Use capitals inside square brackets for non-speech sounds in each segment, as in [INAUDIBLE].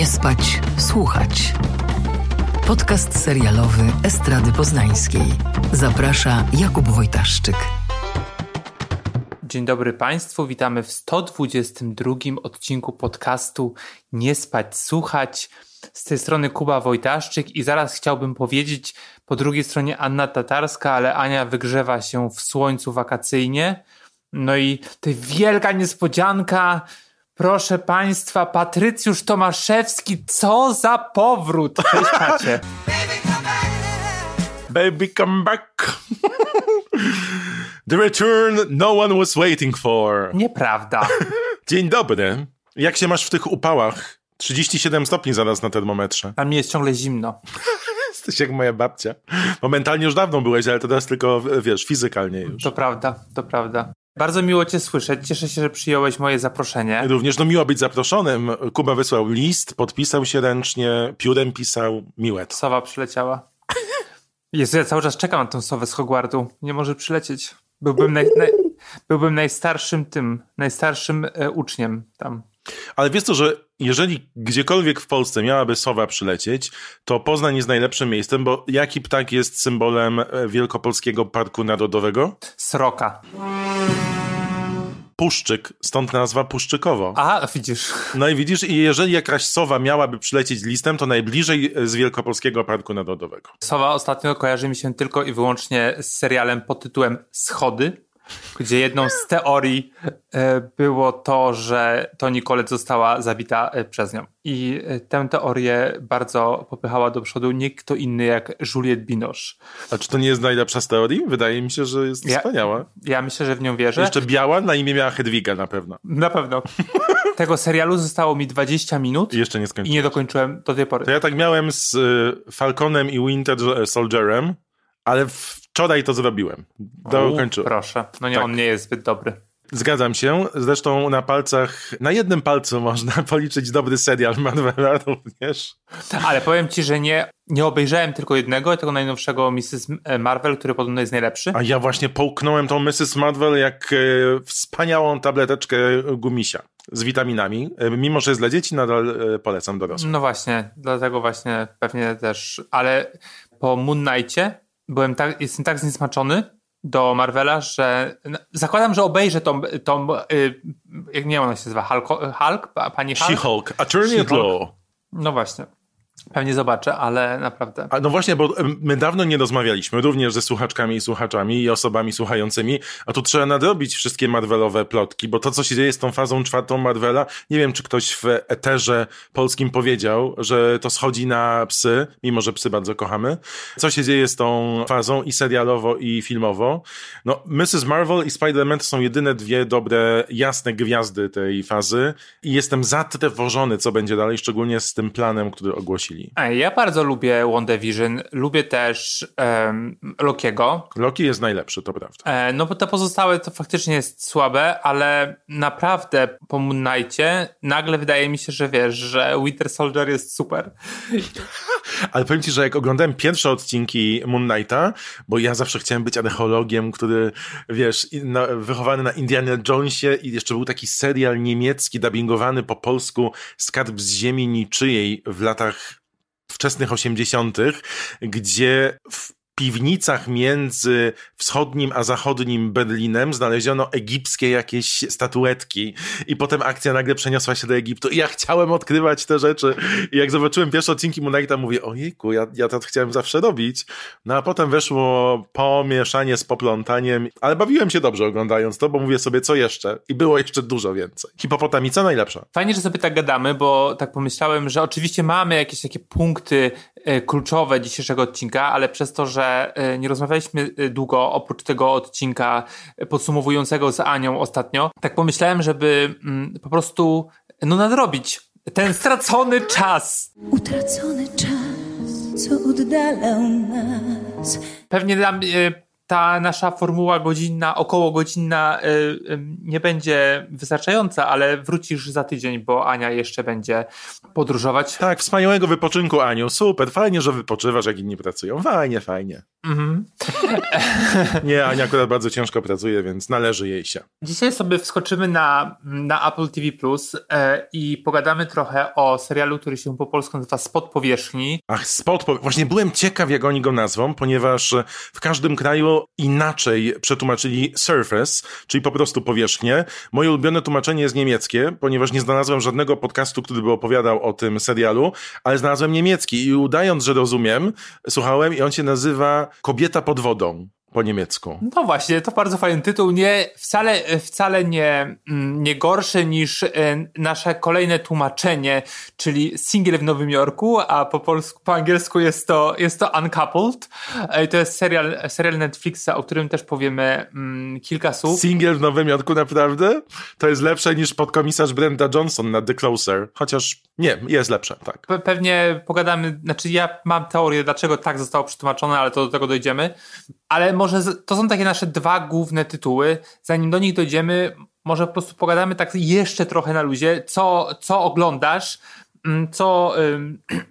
Nie spać, słuchać. Podcast serialowy Estrady Poznańskiej. Zaprasza Jakub Wojtaszczyk. Dzień dobry Państwu, witamy w 122 odcinku podcastu Nie spać, słuchać. Z tej strony Kuba Wojtaszczyk i zaraz chciałbym powiedzieć po drugiej stronie Anna Tatarska, ale Ania wygrzewa się w słońcu wakacyjnie. No i to wielka niespodzianka, proszę Państwa, Patrycjusz Tomaszewski, co za powrót! Cześć Pacie. Baby, come back. The return no one was waiting for. Nieprawda. Dzień dobry. Jak się masz w tych upałach? 37 stopni zaraz na termometrze. A mi jest ciągle zimno. [LAUGHS] Jesteś jak moja babcia. Momentalnie już dawno byłeś, ale teraz tylko, wiesz, fizykalnie już. To prawda, to prawda. Bardzo miło Cię słyszeć. Cieszę się, że przyjąłeś moje zaproszenie. Również no miło być zaproszonym. Kuba wysłał list, podpisał się ręcznie, piórem pisał, miłe. to. Sowa przyleciała. Jezu, ja cały czas czekam na tą sowę z Hogwartu. Nie może przylecieć. Byłbym, naj, naj, byłbym najstarszym tym, najstarszym e, uczniem tam. Ale wiesz co, że jeżeli gdziekolwiek w Polsce miałaby sowa przylecieć, to Poznań jest najlepszym miejscem, bo jaki ptak jest symbolem e, Wielkopolskiego Parku Narodowego? Sroka. Puszczyk, stąd nazwa Puszczykowo. Aha, widzisz. No i widzisz, i jeżeli jakaś sowa miałaby przylecieć listem, to najbliżej z Wielkopolskiego Parku Narodowego. Sowa ostatnio kojarzy mi się tylko i wyłącznie z serialem pod tytułem Schody, gdzie jedną z teorii e, było to, że Toni Collette została zabita e, przez nią. I e, tę teorię bardzo popychała do przodu nie kto inny jak Juliette Binoche. A czy to nie jest najlepsza z teorii? Wydaje mi się, że jest Ja- wspaniała. Ja myślę, że w nią wierzę. Jeszcze biała, na imię miała Hedwiga na pewno. Na pewno. [LAUGHS] Tego serialu zostało mi 20 minut I jeszcze nie i skończyłem. nie dokończyłem do tej pory. To ja tak miałem z y, Falconem i Winter Soldierem, ale wczoraj to zrobiłem. Dokończyłem. Proszę. No nie, Tak. on nie jest zbyt dobry. Zgadzam się. Zresztą na palcach, na jednym palcu można [LAUGHS] policzyć dobry serial Marvela również. Ale powiem ci, że nie, nie obejrzałem tylko jednego, tego najnowszego Mrs. Marvel, który podobno jest najlepszy. A ja właśnie połknąłem tą Mrs. Marvel jak e, wspaniałą tableteczkę gumisia z witaminami. E, mimo, że jest dla dzieci, nadal e, polecam dorosłym. No właśnie, dlatego właśnie pewnie też. Ale po Moon Knightie byłem tak, jestem tak zniesmaczony do Marvela, że no, zakładam, że obejrzę tą, tą y, jak nie ona się nazywa, Hulk, Hulk? Pa- pani Hulk? She-Hulk, Attorney at. Law. No właśnie. Pewnie zobaczę, ale naprawdę. A no właśnie, bo my dawno nie rozmawialiśmy, również ze słuchaczkami i słuchaczami i osobami słuchającymi, a tu trzeba nadrobić wszystkie Marvelowe plotki, bo to, co się dzieje z tą fazą czwartą Marvela, nie wiem, czy ktoś w eterze polskim powiedział, że to schodzi na psy, mimo że psy bardzo kochamy. Co się dzieje z tą fazą i serialowo, i filmowo? No, Mrs. Marvel i Spider-Man to są jedyne dwie dobre, jasne gwiazdy tej fazy i jestem zatrwożony, co będzie dalej, szczególnie z tym planem, który ogłosili. Ja bardzo lubię WandaVision, lubię też um, Lokiego. Loki jest najlepszy, to prawda. E, no bo te pozostałe to faktycznie jest słabe, ale naprawdę po Moon Knightie nagle wydaje mi się, że wiesz, że Winter Soldier jest super. [LAUGHS] Ale powiem ci, że jak oglądałem pierwsze odcinki Moon Knighta, bo ja zawsze chciałem być archeologiem, który, wiesz, na, wychowany na Indiana Jonesie i jeszcze był taki serial niemiecki, dubbingowany po polsku Skarb z ziemi niczyjej w latach wczesnych 80., gdzie w piwnicach między wschodnim a zachodnim Berlinem znaleziono egipskie jakieś statuetki i potem akcja nagle przeniosła się do Egiptu i ja chciałem odkrywać te rzeczy i jak zobaczyłem pierwsze odcinki Moon Knighta mówię, ojejku, ja, ja to chciałem zawsze robić, no a potem weszło pomieszanie z poplątaniem, ale bawiłem się dobrze oglądając to, bo mówię sobie, co jeszcze i było jeszcze dużo więcej. Hipopotamica najlepsza. Fajnie, że sobie tak gadamy, bo tak pomyślałem, że oczywiście mamy jakieś takie punkty e, kluczowe dzisiejszego odcinka, ale przez to, że e, nie rozmawialiśmy e, długo, oprócz tego odcinka podsumowującego z Anią ostatnio, tak pomyślałem, żeby mm, po prostu no nadrobić ten stracony czas. Utracony czas, co oddalał nas. Pewnie nam ta nasza formuła godzinna, około godzinna y, nie będzie wystarczająca, ale wrócisz za tydzień, bo Ania jeszcze będzie podróżować. Tak, wspaniałego wypoczynku, Aniu. Super, fajnie, że wypoczywasz, jak inni pracują. Fajnie, fajnie. Mhm. [LAUGHS] nie, Ania akurat bardzo ciężko pracuje, więc należy jej się. Dzisiaj sobie wskoczymy na, na Apple TV Plus e, i pogadamy trochę o serialu, który się po polsku nazywa Spod Powierzchni. Ach, Spod Powierzchni. Właśnie byłem ciekaw, jak oni go nazwą, ponieważ w każdym kraju inaczej przetłumaczyli surface, czyli po prostu powierzchnię. Moje ulubione tłumaczenie jest niemieckie, ponieważ nie znalazłem żadnego podcastu, który by opowiadał o tym serialu, ale znalazłem niemiecki i udając, że rozumiem, słuchałem i on się nazywa Kobieta pod wodą po niemiecku. No właśnie, to bardzo fajny tytuł. Nie, wcale, wcale nie, mm, nie gorszy niż e, nasze kolejne tłumaczenie, czyli Single w Nowym Jorku, a po polsku, po angielsku jest to, jest to Uncoupled. E, to jest serial, serial Netflixa, o którym też powiemy mm, kilka słów. Single w Nowym Jorku naprawdę? To jest lepsze niż podkomisarz Brenda Johnson na The Closer. Chociaż nie, jest lepsze, tak. Pe pewnie pogadamy, znaczy ja mam teorię, dlaczego tak zostało przetłumaczone, ale to do tego dojdziemy. Ale może to są takie nasze dwa główne tytuły. Zanim do nich dojdziemy, może po prostu pogadamy tak jeszcze trochę na luzie, co, co oglądasz, mm, co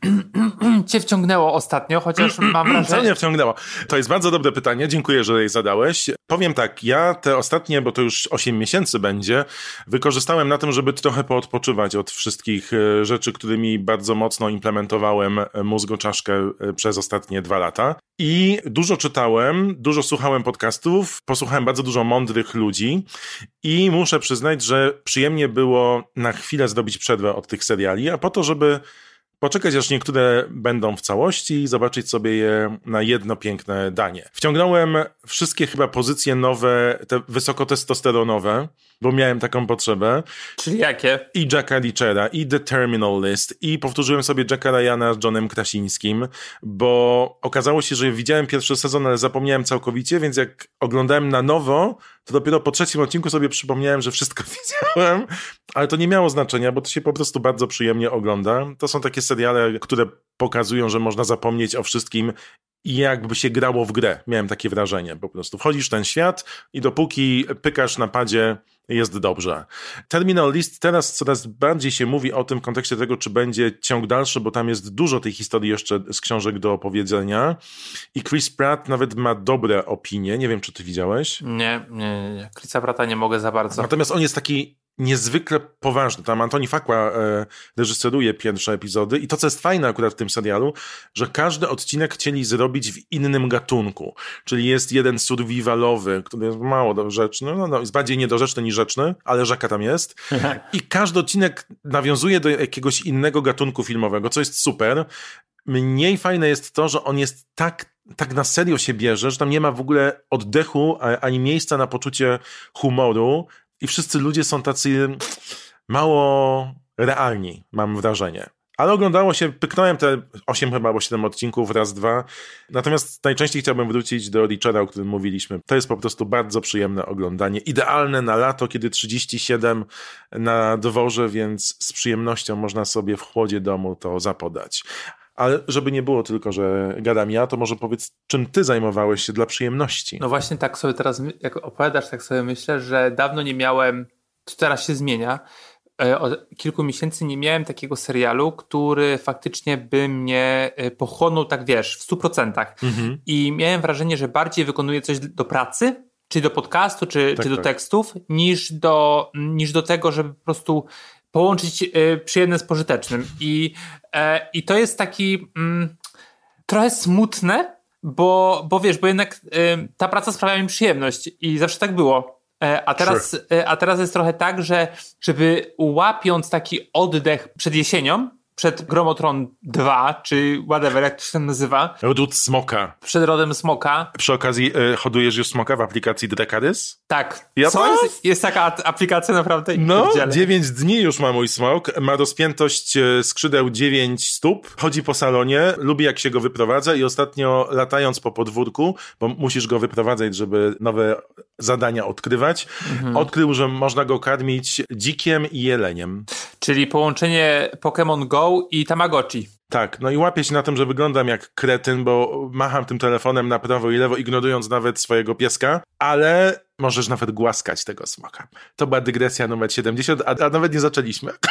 [CLEARS THROAT] cię wciągnęło ostatnio, chociaż mam wrażenie... Co mnie wciągnęło? To jest bardzo dobre pytanie, dziękuję, że je zadałeś. Powiem tak, ja te ostatnie, bo to już 8 miesięcy będzie, wykorzystałem na tym, żeby trochę poodpoczywać od wszystkich e, rzeczy, którymi bardzo mocno implementowałem e, mózgoczaszkę e, przez ostatnie dwa lata. I dużo czytałem, dużo słuchałem podcastów, posłuchałem bardzo dużo mądrych ludzi i muszę przyznać, że przyjemnie było na chwilę zrobić przerwę od tych seriali, a po to, żeby poczekać aż niektóre będą w całości i zobaczyć sobie je na jedno piękne danie. Wciągnąłem wszystkie chyba pozycje nowe, te wysokotestosteronowe, bo miałem taką potrzebę. Czyli jakie? I Jacka Lichera, i The Terminal List, i powtórzyłem sobie Jacka Ryana z Johnem Krasińskim, bo okazało się, że widziałem pierwszy sezon, ale zapomniałem całkowicie, więc jak oglądałem na nowo, to dopiero po trzecim odcinku sobie przypomniałem, że wszystko [LAUGHS] widziałem, ale to nie miało znaczenia, bo to się po prostu bardzo przyjemnie ogląda. To są takie seriale, które pokazują, że można zapomnieć o wszystkim i jakby się grało w grę. Miałem takie wrażenie po prostu. Wchodzisz w ten świat i dopóki pykasz na padzie, jest dobrze. Terminal List teraz coraz bardziej się mówi o tym w kontekście tego, czy będzie ciąg dalszy, bo tam jest dużo tej historii jeszcze z książek do opowiedzenia. I Chris Pratt nawet ma dobre opinie. Nie wiem, czy ty widziałeś? Nie, nie, nie. Chrisa Prata nie mogę za bardzo. Natomiast on jest taki niezwykle poważny. Tam Antoni Fakła e, reżyseruje pierwsze epizody i to, co jest fajne akurat w tym serialu, że każdy odcinek chcieli zrobić w innym gatunku. Czyli jest jeden survivalowy, który jest mało dorzeczny, no, no, jest bardziej niedorzeczny niż rzeczny, ale rzeka tam jest. I każdy odcinek nawiązuje do jakiegoś innego gatunku filmowego, co jest super. Mniej fajne jest to, że on jest tak tak na serio się bierze, że tam nie ma w ogóle oddechu ani miejsca na poczucie humoru, i wszyscy ludzie są tacy mało realni, mam wrażenie. Ale oglądało się, pyknąłem te 8 chyba albo 7 odcinków, raz, dwa. Natomiast najczęściej chciałbym wrócić do Richera, o którym mówiliśmy. To jest po prostu bardzo przyjemne oglądanie. Idealne na lato, kiedy 37 na dworze, więc z przyjemnością można sobie w chłodzie domu to zapodać. Ale żeby nie było tylko, że gadam ja, to może powiedz, czym ty zajmowałeś się dla przyjemności? No właśnie tak sobie teraz, jak opowiadasz, tak sobie myślę, że dawno nie miałem, to teraz się zmienia, e, od kilku miesięcy nie miałem takiego serialu, który faktycznie by mnie e, pochłonął, tak wiesz, w stu procentach. Mhm. I miałem wrażenie, że bardziej wykonuję coś do pracy, czy do podcastu, czy, tak, czy do tak. tekstów, niż do, niż do tego, żeby po prostu połączyć y, przyjemne z pożytecznym. I, e, i to jest taki mm, trochę smutne, bo, bo wiesz, bo jednak y, ta praca sprawia mi przyjemność i zawsze tak było. E, a teraz, sure. E, a teraz jest trochę tak, że żeby łapiąc taki oddech przed jesienią, przed Gromotron 2, czy whatever, jak to się nazywa. Ród Smoka. Przed rodem Smoka. Przy okazji y, hodujesz już Smoka w aplikacji Drekadys? Tak. Ja Co? Jest, jest taka aplikacja naprawdę? No, 9 dni już ma mój Smok. Ma rozpiętość e, skrzydeł 9 stóp. Chodzi po salonie. Lubi jak się go wyprowadza i ostatnio latając po podwórku, bo musisz go wyprowadzać, żeby nowe zadania odkrywać, mhm. odkrył, że można go karmić dzikiem i jeleniem. Czyli połączenie Pokémon Go i Tamagotchi. Tak, no i łapię się na tym, że wyglądam jak kretyn, bo macham tym telefonem na prawo i lewo, ignorując nawet swojego pieska, ale możesz nawet głaskać tego smoka. To była dygresja numer 70, a, a nawet nie zaczęliśmy. [LAUGHS]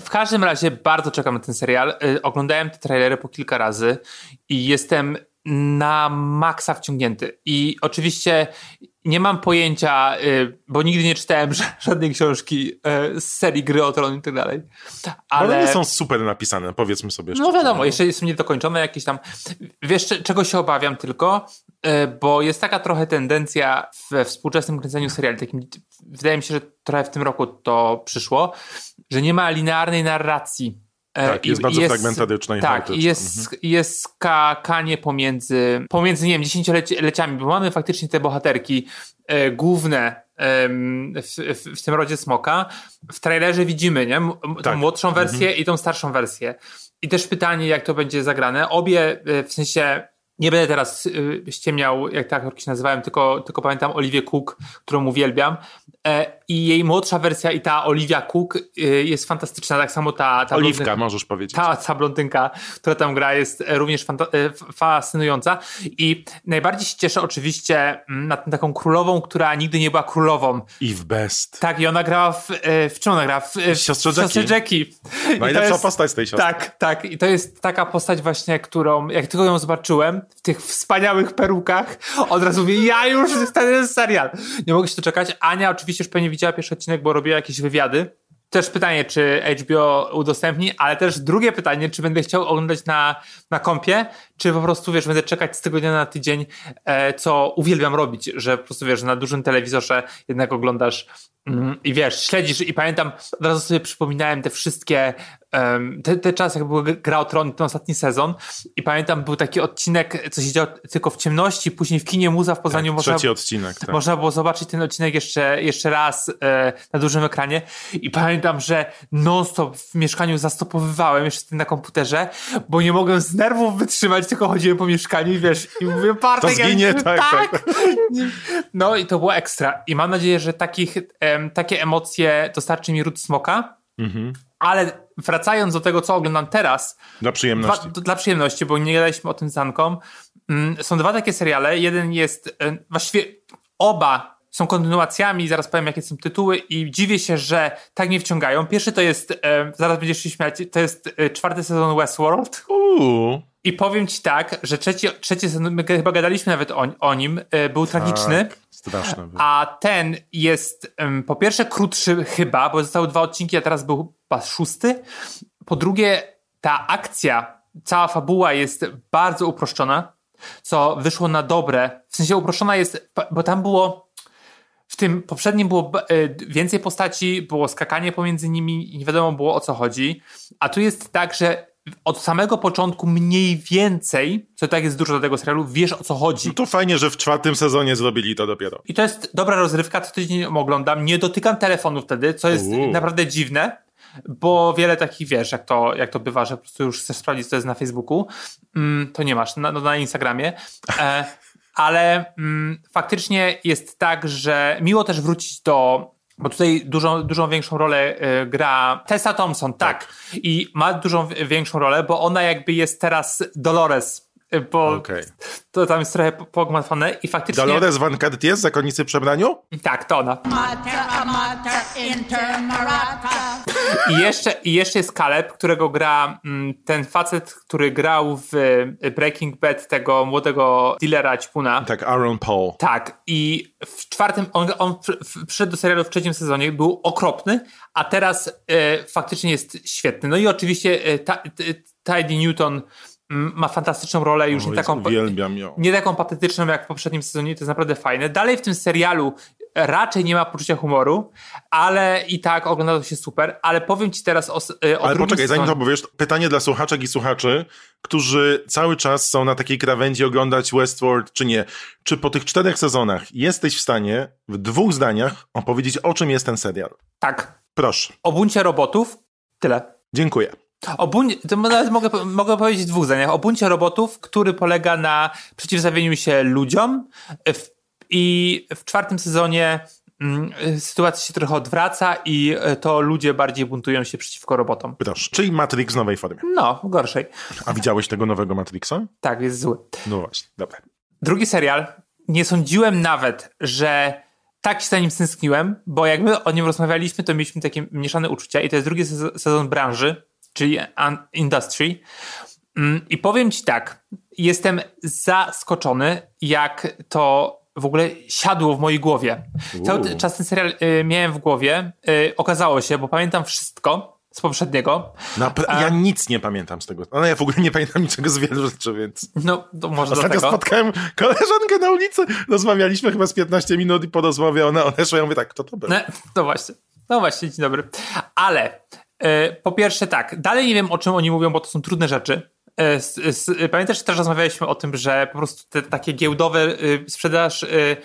W każdym razie bardzo czekam na ten serial. Y, oglądałem te trailery po kilka razy i jestem na maksa wciągnięty. I oczywiście nie mam pojęcia, y, bo nigdy nie czytałem [LAUGHS] żadnej książki y, z serii Gry o Tron i tak dalej. Ale one są super napisane, powiedzmy sobie szczerze. No wiadomo, jeszcze są niedokończone jakieś tam... Wiesz, czego się obawiam tylko? Y, bo jest taka trochę tendencja we współczesnym kręceniu seriali, takim, wydaje mi się, że trochę w tym roku to przyszło, że nie ma linearnej narracji tak, jest I, bardzo jest, fragmentaryczna i Tak, i jest, mhm. jest skakanie pomiędzy, pomiędzy, nie wiem, dziesięcioleciami, bo mamy faktycznie te bohaterki e, główne e, w, w, w, tym rodzie Smoka. W trailerze widzimy, nie? M tak. tą młodszą wersję mhm. i tą starszą wersję. I też pytanie, jak to będzie zagrane. Obie, e, w sensie, nie będę teraz y, ściemniał, jak te aktorki się nazywałem, tylko, tylko pamiętam Oliwię Cook, którą uwielbiam. E, I jej młodsza wersja i ta Olivia Cook y, jest fantastyczna, tak samo ta... ta Oliwka, blondynka, możesz powiedzieć. Ta, ta blondynka, która tam gra jest również e, fascynująca i najbardziej się cieszę oczywiście mm, na taką królową, która nigdy nie była królową. Eve Best. Tak, i ona grała w... E, w czym ona gra? W, w Siostrze Jackie. Siostrze Jackie. Najlepsza jest, postać z tej siostry. Tak, tak. I to jest taka postać właśnie, którą, jak tylko ją zobaczyłem, w tych wspaniałych perukach, od razu mówię, ja już ten serial. Nie mogę się doczekać. Ania oczywiście już pewnie widziała pierwszy odcinek, bo robiła jakieś wywiady. Też pytanie, czy HBO udostępni, ale też drugie pytanie, czy będę chciał oglądać na, na kompie, czy po prostu, wiesz, będę czekać z tygodnia na tydzień, e, co uwielbiam robić, że po prostu, wiesz, na dużym telewizorze jednak oglądasz mm, i wiesz, śledzisz i pamiętam, od razu sobie przypominałem te wszystkie te, te czasy, jak był Gra o Tron, ten ostatni sezon i pamiętam, był taki odcinek, co się działo tylko w ciemności, później w kinie Muza w Poznaniu tak, można, trzeci odcinek, tak. można było zobaczyć ten odcinek jeszcze, jeszcze raz e, na dużym ekranie i pamiętam, że non-stop w mieszkaniu zastopowywałem jeszcze na komputerze, bo nie mogłem z nerwów wytrzymać, tylko chodziłem po mieszkaniu i wiesz, i mówię, [LAUGHS] Bartek, to zginie, ja, tak, tak. tak. No i to było ekstra i mam nadzieję, że takich, em, takie emocje dostarczy mi Ród Smoka, mhm. Ale wracając do tego, co oglądam teraz. Dla przyjemności. Dwa, dla przyjemności, bo nie gadaliśmy o tym z Anką. Mm, są dwa takie seriale. Jeden jest, e, właściwie oba są kontynuacjami, zaraz powiem jakie są tytuły i dziwię się, że tak mnie wciągają. Pierwszy to jest, e, zaraz będziesz się śmiać, to jest e, czwarty sezon Westworld. Uuu. I powiem ci tak, że trzeci, trzeci sezon, my chyba gadaliśmy nawet o, o nim, był tragiczny. Tak, straszny. A ten jest po pierwsze krótszy chyba, bo zostały dwa odcinki, a teraz był chyba szósty. Po drugie, ta akcja, cała fabuła jest bardzo uproszczona, co wyszło na dobre. W sensie uproszczona jest, bo tam było. W tym poprzednim było e, więcej postaci, było skakanie pomiędzy nimi i nie wiadomo było o co chodzi. A tu jest tak, że od samego początku mniej więcej, co tak jest dużo do tego serialu, wiesz o co chodzi. No to fajnie, że w czwartym sezonie zrobili to dopiero. I to jest dobra rozrywka, co tydzień oglądam. Nie dotykam telefonu wtedy, co jest Uu. naprawdę dziwne bo wiele takich, wiesz, jak to, jak to bywa, że po prostu już chcesz sprawdzić, co jest na Facebooku, mm, to nie masz, na, no, na Instagramie. E, ale mm, faktycznie jest tak, że miło też wrócić do bo tutaj dużą, dużą większą rolę y, gra Tessa Thompson, tak. tak. I ma dużą większą rolę, bo ona jakby jest teraz Dolores bo okay. to tam jest trochę pogmatwane i faktycznie... Dolores Van Cartier z Zakonnicy Przebraniu? Tak, to ona. I jeszcze, I jeszcze jest Caleb, którego gra mm, ten facet, który grał w y, Breaking Bad tego młodego dealera ćpuna. Tak, Aaron Paul. Tak, i w czwartym, on, on przyszedł do serialu w trzecim sezonie, był okropny, a teraz e, faktycznie jest świetny. No i oczywiście e, Tidy Newton ma fantastyczną rolę, już nie, taką, nie taką patetyczną jak w poprzednim sezonie, to jest naprawdę fajne. Dalej w tym serialu raczej nie ma poczucia humoru, ale i tak ogląda to się super, ale powiem ci teraz o, e, o Ale poczekaj, zanim to powiesz, pytanie dla słuchaczek i słuchaczy, którzy cały czas są na takiej krawędzi oglądać Westworld czy nie. Czy po tych czterech sezonach jesteś w stanie w dwóch zdaniach opowiedzieć, o czym jest ten serial? Tak. Proszę. O buncie robotów? Tyle. Dziękuję. O to nawet mogę, mogę powiedzieć w dwóch zdaniach. O buncie robotów, który polega na przeciwstawieniu się ludziom w, i w czwartym sezonie mm, sytuacja się trochę odwraca i e, to ludzie bardziej buntują się przeciwko robotom. Proszę. Czyli Matrix w nowej formie. No, gorszej. A widziałeś tego nowego Matrixa? Tak, jest zły. No właśnie, dobra. Drugi serial. Nie sądziłem nawet, że tak się za nim stęskniłem, bo jak my o nim rozmawialiśmy, to mieliśmy takie mieszane uczucia i to jest drugi sezon, branży, czyli Industry. Mm, I powiem ci tak, jestem zaskoczony, jak to w ogóle siadło w mojej głowie. Cały czas ten serial y, miałem w głowie. Y, okazało się, bo pamiętam wszystko z poprzedniego. Napra- ja nic nie pamiętam z tego. No ja w ogóle nie pamiętam niczego z wielu rzeczy, więc... No, to może Ostatnio dlatego. spotkałem koleżankę na ulicy, rozmawialiśmy chyba z 15 minut i po rozmowie ona odeszła ja mówię tak, kto to był? No, no właśnie. No właśnie, dzień dobry. Ale y, po pierwsze tak, dalej nie wiem o czym oni mówią, bo to są trudne rzeczy. Y, Pamiętasz, że też rozmawialiśmy o tym, że po prostu te takie giełdowe y, sprzedaż y,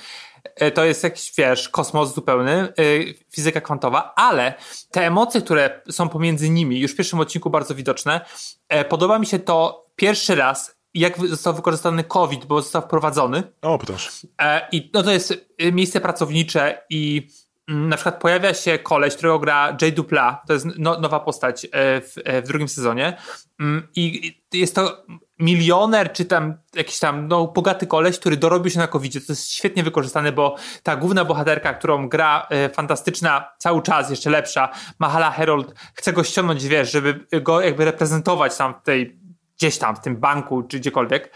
y, to jest jakiś, wiesz, kosmos zupełny, y, fizyka kwantowa, ale te emocje, które są pomiędzy nimi, już w pierwszym odcinku bardzo widoczne, e, podoba mi się to pierwszy raz, jak został wykorzystany COVID, bo został wprowadzony, O, proszę. E, I no to jest miejsce pracownicze i na przykład pojawia się koleś, którego gra Jay Dupla, to jest no, nowa postać e, w, e, w drugim sezonie Mm, i jest to milioner, czy tam jakiś tam no, bogaty koleś, który dorobił się na covid To jest świetnie wykorzystane, bo ta główna bohaterka, którą gra e, fantastyczna, cały czas jeszcze lepsza, Mahala Herold, chce go ściągnąć, wiesz, żeby go jakby reprezentować tam w tej, gdzieś tam w tym banku, czy gdziekolwiek.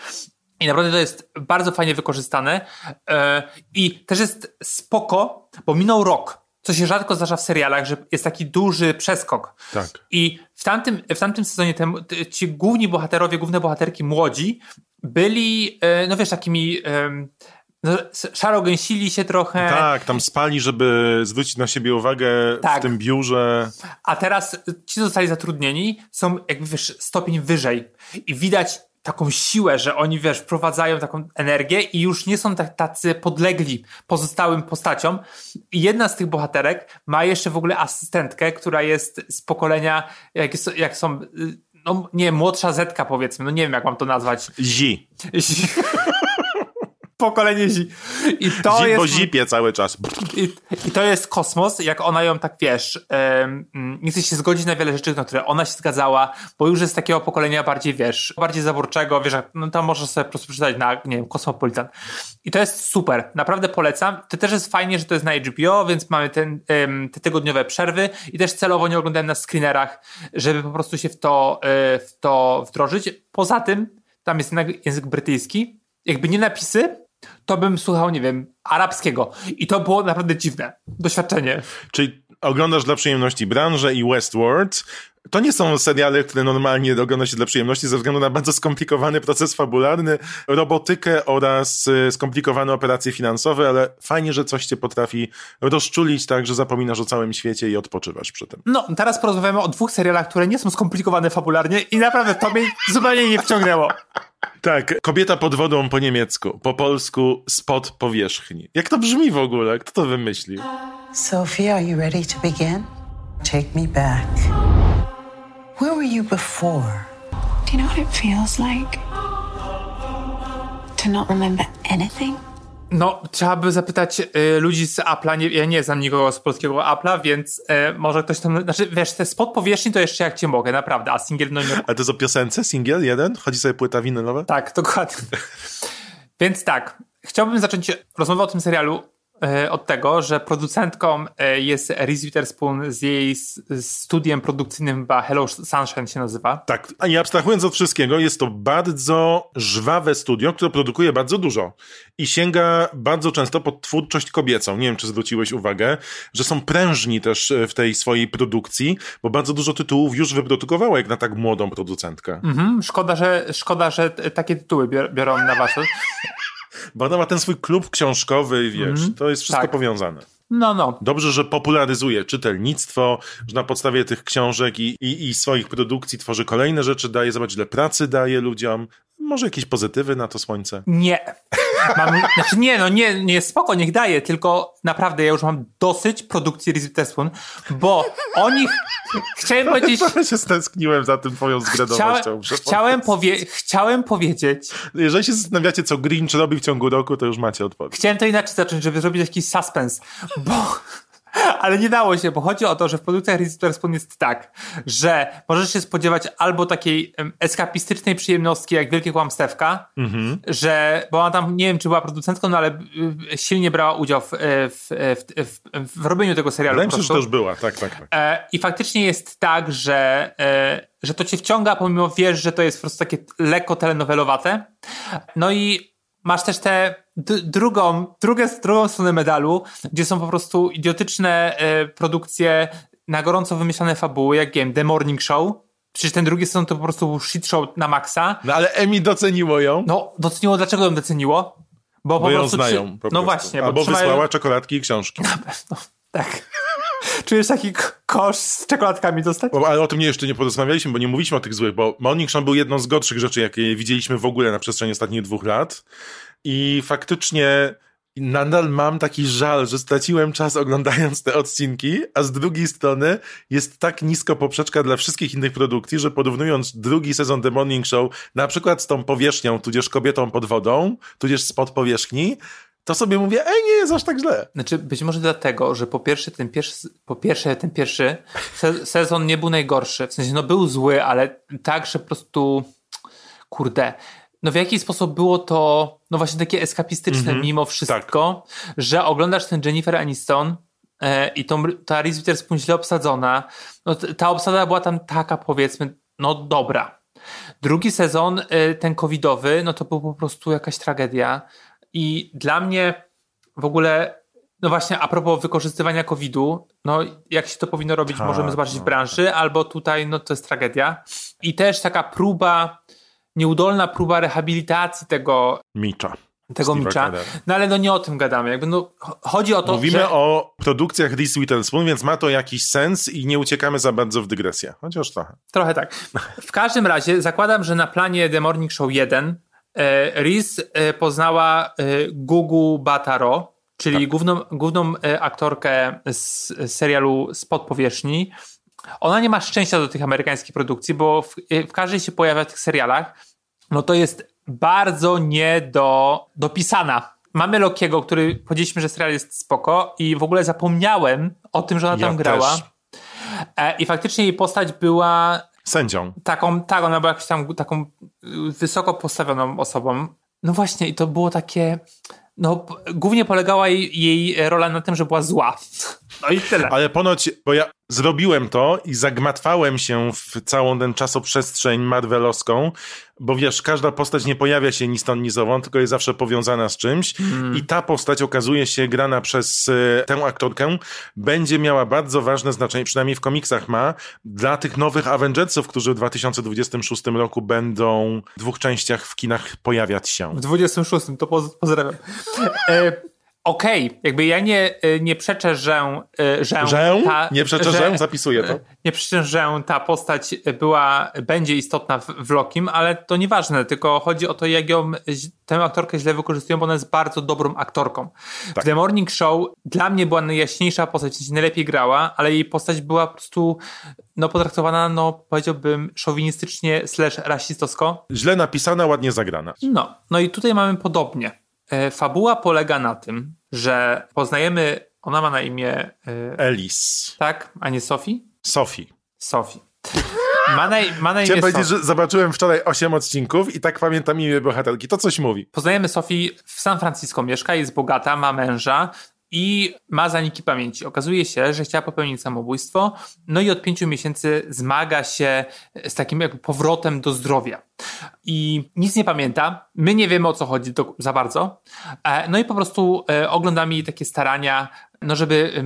I naprawdę to jest bardzo fajnie wykorzystane. E, I też jest spoko, bo minął rok. Co się rzadko zdarza w serialach, że jest taki duży przeskok. Tak. I w tamtym, w tamtym sezonie te, ci główni bohaterowie, główne bohaterki młodzi byli, e, no wiesz, takimi no, szaro gęsili się trochę. Tak, tam spali, żeby zwrócić na siebie uwagę Tak. w tym biurze. A teraz ci zostali zatrudnieni, są jakby wiesz, stopień wyżej i widać taką siłę, że oni wiesz, wprowadzają taką energię i już nie są tak, tacy podlegli pozostałym postaciom. I jedna z tych bohaterek ma jeszcze w ogóle asystentkę, która jest z pokolenia, jak, jest, jak są, y, no nie, młodsza Zetka powiedzmy, no nie wiem jak mam to nazwać. Zi. [LAUGHS] Pokolenie Zi. I to Zi, jest... bo zipie cały czas. I, I to jest kosmos, jak ona ją tak wiesz, mm, nie chce się zgodzić na wiele rzeczy, na które ona się zgadzała, bo już jest takiego pokolenia bardziej, wiesz, bardziej zaborczego, wiesz, no to możesz sobie po prostu przeczytać na, nie wiem, Kosmopolitan. I to jest super, naprawdę polecam. To też jest fajnie, że to jest na HBO, więc mamy ten, em, te tygodniowe przerwy i też celowo nie oglądałem na screenerach, żeby po prostu się w to, e, w to wdrożyć. Poza tym, tam jest język brytyjski, jakby nie napisy, to bym słuchał, nie wiem, arabskiego. I to było naprawdę dziwne doświadczenie. Czyli oglądasz dla przyjemności branżę i Westworld. To nie są seriale, które normalnie ogląda się dla przyjemności ze względu na bardzo skomplikowany proces fabularny, robotykę oraz y, skomplikowane operacje finansowe, ale fajnie, że coś cię potrafi rozczulić tak, że zapominasz o całym świecie i odpoczywasz przy tym. No, teraz porozmawiamy o dwóch serialach, które nie są skomplikowane fabularnie i naprawdę to mnie zupełnie nie wciągnęło. Tak, kobieta pod wodą po niemiecku, po polsku spod powierzchni. Jak to brzmi w ogóle? Kto to wymyślił? Sophie, are you ready to begin? Take me back. Where were you before? Do you know what it feels like? To not remember anything? No, trzeba by zapytać y, ludzi z Apple'a, nie, ja nie znam nikogo z polskiego Apple'a, więc y, może ktoś tam, znaczy wiesz, te spod powierzchni to jeszcze jak cię mogę, naprawdę, a singiel no nie A to o piosence? Singiel jeden? Chodzi sobie płyta winylowa? Tak, dokładnie. Więc tak, chciałbym zacząć rozmowę o tym serialu od tego, że producentką e, jest Reese Witherspoon z jej studiem produkcyjnym, chyba Hello Sunshine się nazywa. Tak, a nie abstrahując od wszystkiego, jest to bardzo żwawe studio, które produkuje bardzo dużo i sięga bardzo często pod twórczość kobiecą. Nie wiem, czy zwróciłeś uwagę, że są prężni też e, w tej swojej produkcji, bo bardzo dużo tytułów już wyprodukowała jak na tak młodą producentkę. Mhm, szkoda, że, szkoda, że takie tytuły bior- biorą na warsztat. Bo ona ma ten swój klub książkowy, wiesz, to jest wszystko Tak. powiązane. No, no. Dobrze, że popularyzuje czytelnictwo, że na podstawie tych książek i, i, i swoich produkcji tworzy kolejne rzeczy, daje, zobacz ile pracy daje ludziom. Może jakieś pozytywy na to słońce? Nie. [LAUGHS] Mam, znaczy nie, no nie, nie, spoko, niech daje, tylko naprawdę ja już mam dosyć produkcji Reese Witherspoon, bo oni, chciałem [LAUGHS] powiedzieć, Trochę się stęskniłem za tym twoją zgradowością. chciałem, muszę chciałem, powiedzieć. powie, chciałem powiedzieć, Jeżeli się zastanawiacie, co Grinch robi w ciągu roku, to już macie odpowiedź. chciałem to inaczej zacząć, żeby zrobić jakiś suspens, bo, ale nie dało się, bo chodzi o to, że w produkcjach Reese Witherspoon jest tak, że możesz się spodziewać albo takiej eskapistycznej przyjemnostki, jak Wielkie Kłamstewka, Mhm. że, bo ona tam, nie wiem, czy była producentką, no ale y, silnie brała udział w, e, w, w, w, w robieniu tego serialu. Wydaje mi się, że już była, tak, tak, tak. E, I faktycznie jest tak, że, e, że to cię wciąga, pomimo wiesz, że to jest po prostu takie lekko telenowelowate. No i masz też tę d- drugą, drugą, drugą stronę medalu, gdzie są po prostu idiotyczne e, produkcje, na gorąco wymyślane fabuły, jak wiem, The Morning Show. Przecież ten drugi sezon to po prostu był shit show na maksa. No ale Emi doceniło ją, No, doceniło, dlaczego ją doceniło? Bo, bo po ją prostu znają. Po no prostu. właśnie, bo Albo trzymają- wysłała czekoladki i książki. Tak. [LAUGHS] Czujesz taki kosz z czekoladkami dostać? Bo, ale o tym nie, jeszcze nie porozmawialiśmy, bo nie mówiliśmy o tych złych, bo Morning Show był jedną z gorszych rzeczy, jakie widzieliśmy w ogóle na przestrzeni ostatnich dwóch lat. I faktycznie nadal mam taki żal, że straciłem czas oglądając te odcinki, a z drugiej strony jest tak nisko poprzeczka dla wszystkich innych produkcji, że porównując drugi sezon The Morning Show na przykład z tą powierzchnią, tudzież kobietą pod wodą, tudzież spod powierzchni, to sobie mówię, ej, nie jest aż tak źle. Znaczy, być może dlatego, że po pierwsze ten pierwszy, po pierwsze, ten pierwszy se sezon nie był najgorszy. W sensie, no był zły, ale tak, że po prostu, kurde, no w jaki sposób było to, no właśnie takie eskapistyczne mimo wszystko, że oglądasz ten Jennifer Aniston e, i tą, ta Reese Witherspoon źle obsadzona, no ta obsada była tam taka, powiedzmy, no dobra. Drugi sezon, e, ten covidowy, no to był po prostu jakaś tragedia i dla mnie w ogóle, no właśnie a propos wykorzystywania COVID-u, no jak się to powinno robić, Tak, możemy zobaczyć w no, branży, albo tutaj, no to jest tragedia. I też taka próba, nieudolna próba rehabilitacji tego, Micza. tego Steve'a Micza. No ale no nie o tym gadamy. Jakby no, cho- chodzi o to, Mówimy że... o produkcjach Reese Witherspoon, więc ma to jakiś sens i nie uciekamy za bardzo w dygresję. Chociaż trochę. Trochę tak. W każdym razie zakładam, że na planie The Morning Show 1 e, Reese e, poznała e, Gugu Bataro, czyli główną, główną e, aktorkę z serialu Spod Powierzchni. Ona nie ma szczęścia do tych amerykańskich produkcji, bo w, w każdej się pojawia w tych serialach, no to jest bardzo nie do, dopisana. Mamy Lokiego, który powiedzieliśmy, że serial jest spoko i w ogóle zapomniałem o tym, że ona Ja tam grała. też. I faktycznie jej postać była Sędzią. taką, tak, ona była jakąś tam taką y, wysoko postawioną osobą. No właśnie, i to było takie. No, głównie polegała jej, jej rola na tym, że była zła. No i tyle. Ale ponoć, bo ja zrobiłem to i zagmatwałem się w całą tę czasoprzestrzeń marvelowską, bo wiesz, każda postać nie pojawia się ni stąd, ni zowąd, tylko jest zawsze powiązana z czymś i ta postać okazuje się grana przez e, tę aktorkę, będzie miała bardzo ważne znaczenie, przynajmniej w komiksach ma, dla tych nowych Avengersów, którzy w 2026 roku będą w dwóch częściach w kinach pojawiać się. W 26 to poz, pozdrawiam. E, Okej, jakby ja nie, e, nie przeczę, że. e, że, Że? ta, Nie przeczę, że? Zapisuję to. e, Nie przeczę, że ta postać była, będzie istotna w, w Lokim, ale to nieważne, tylko chodzi o to, jak ją, tę aktorkę źle wykorzystują, bo ona jest bardzo dobrą aktorką. Tak. W The Morning Show dla mnie była najjaśniejsza postać, w sensie najlepiej grała, ale jej postać była po prostu no, potraktowana, no powiedziałbym, szowinistycznie slash rasistowsko. Źle napisana, ładnie zagrana. No, no i tutaj mamy podobnie. E, Fabuła polega na tym, że poznajemy, ona ma na imię, Elis. tak, a nie Sophie? Sophie. Sophie. [LAUGHS] Ma na, ma na imię Chciałem powiedzieć, że zobaczyłem wczoraj 8 odcinków i tak pamiętam imię bohaterki. To coś mówi. Poznajemy Sophie w San Francisco, mieszka, jest bogata, ma męża i ma zaniki pamięci. Okazuje się, że chciała popełnić samobójstwo, no i od pięciu miesięcy zmaga się z takim jakby powrotem do zdrowia. I nic nie pamięta, my nie wiemy o co chodzi do, za bardzo, E, no i po prostu e, oglądamy jej takie starania, no żeby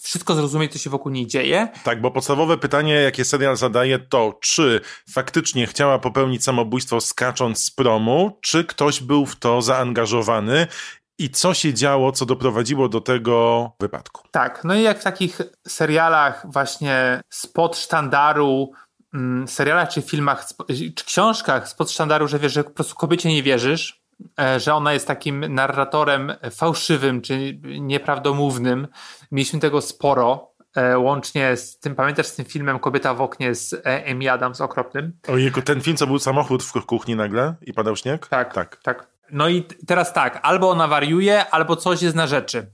wszystko zrozumieć, co się wokół niej dzieje. Tak, bo podstawowe pytanie, jakie serial zadaje, to czy faktycznie chciała popełnić samobójstwo skacząc z promu, czy ktoś był w to zaangażowany i co się działo, co doprowadziło do tego wypadku. Tak, no i jak w takich serialach właśnie spod sztandaru mm, serialach czy filmach, czy książkach spod sztandaru, że wiesz, że po prostu kobiecie nie wierzysz, e, że ona jest takim narratorem fałszywym czy nieprawdomównym. Mieliśmy tego sporo, e, łącznie z tym, pamiętasz z tym filmem Kobieta w oknie z e, Amy Adams okropnym? Ojejku, ten film, co był samochód w kuchni nagle i padał śnieg? Tak, Tak. tak. No i teraz tak, albo ona wariuje, albo coś jest na rzeczy.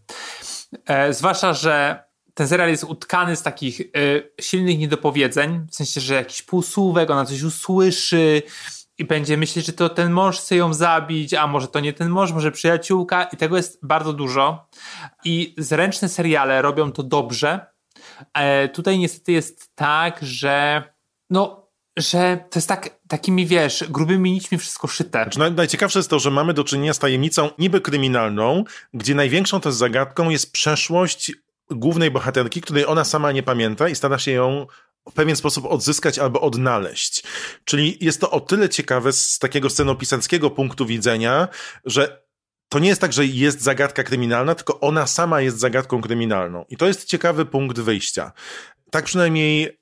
E, zwłaszcza, że ten serial jest utkany z takich e, silnych niedopowiedzeń, w sensie, że jakiś półsłówek, ona coś usłyszy i będzie myśleć, że to ten mąż chce ją zabić, a może to nie ten mąż, może przyjaciółka i tego jest bardzo dużo. I zręczne seriale robią to dobrze. E, tutaj niestety jest tak, że no, że to jest tak, takimi, wiesz, grubymi nićmi wszystko szyte. Znaczy, naj- najciekawsze jest to, że mamy do czynienia z tajemnicą niby kryminalną, gdzie największą też zagadką jest przeszłość głównej bohaterki, której ona sama nie pamięta i stara się ją w pewien sposób odzyskać albo odnaleźć. Czyli jest to o tyle ciekawe z takiego scenopisarskiego punktu widzenia, że to nie jest tak, że jest zagadka kryminalna, tylko ona sama jest zagadką kryminalną. I to jest ciekawy punkt wyjścia. Tak przynajmniej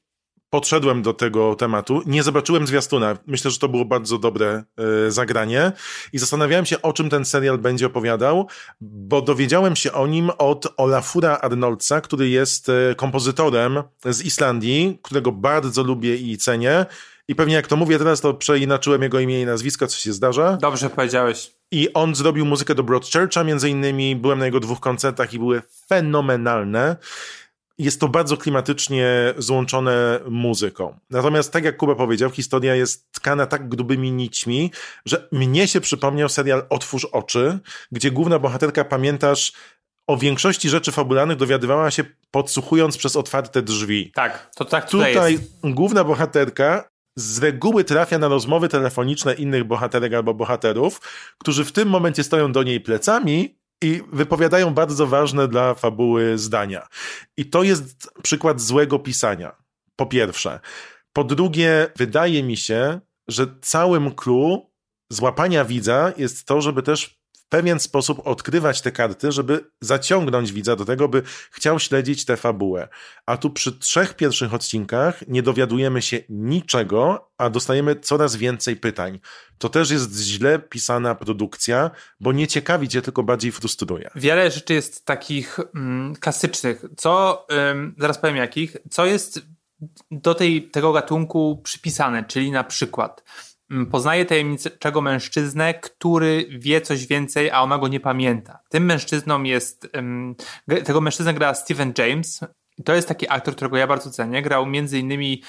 podszedłem do tego tematu. Nie zobaczyłem zwiastuna. Myślę, że to było bardzo dobre e, zagranie i zastanawiałem się, o czym ten serial będzie opowiadał, bo dowiedziałem się o nim od Olafura Arnoldsa, który jest e, kompozytorem z Islandii, którego bardzo lubię i cenię. I pewnie jak to mówię teraz, to przeinaczyłem jego imię i nazwisko, co się zdarza. Dobrze powiedziałeś. I on zrobił muzykę do Broadchurcha między innymi. Byłem na jego dwóch koncertach i były fenomenalne. Jest to bardzo klimatycznie złączone muzyką. Natomiast tak jak Kuba powiedział, historia jest tkana tak grubymi nićmi, że mnie się przypomniał serial Otwórz oczy, gdzie główna bohaterka, pamiętasz, o większości rzeczy fabularnych dowiadywała się podsłuchując przez otwarte drzwi. Tak, to tak tutaj, Tutaj główna bohaterka z reguły trafia na rozmowy telefoniczne innych bohaterek albo bohaterów, którzy w tym momencie stoją do niej plecami i wypowiadają bardzo ważne dla fabuły zdania. I to jest przykład złego pisania. Po pierwsze. Po drugie, wydaje mi się, że całym clue złapania widza jest to, żeby też pewien sposób odkrywać te karty, żeby zaciągnąć widza do tego, by chciał śledzić tę fabułę. A tu przy trzech pierwszych odcinkach nie dowiadujemy się niczego, a dostajemy coraz więcej pytań. To też jest źle pisana produkcja, bo nie ciekawi cię, tylko bardziej frustruje. Wiele rzeczy jest takich mm, klasycznych. Co, ym, zaraz powiem jakich, co jest do tej, tego gatunku przypisane, czyli na przykład poznaje tajemniczego mężczyznę, który wie coś więcej, a ona go nie pamięta. Tym mężczyzną jest, tego mężczyznę gra Steven James, to jest taki aktor, którego ja bardzo cenię. Grał między innymi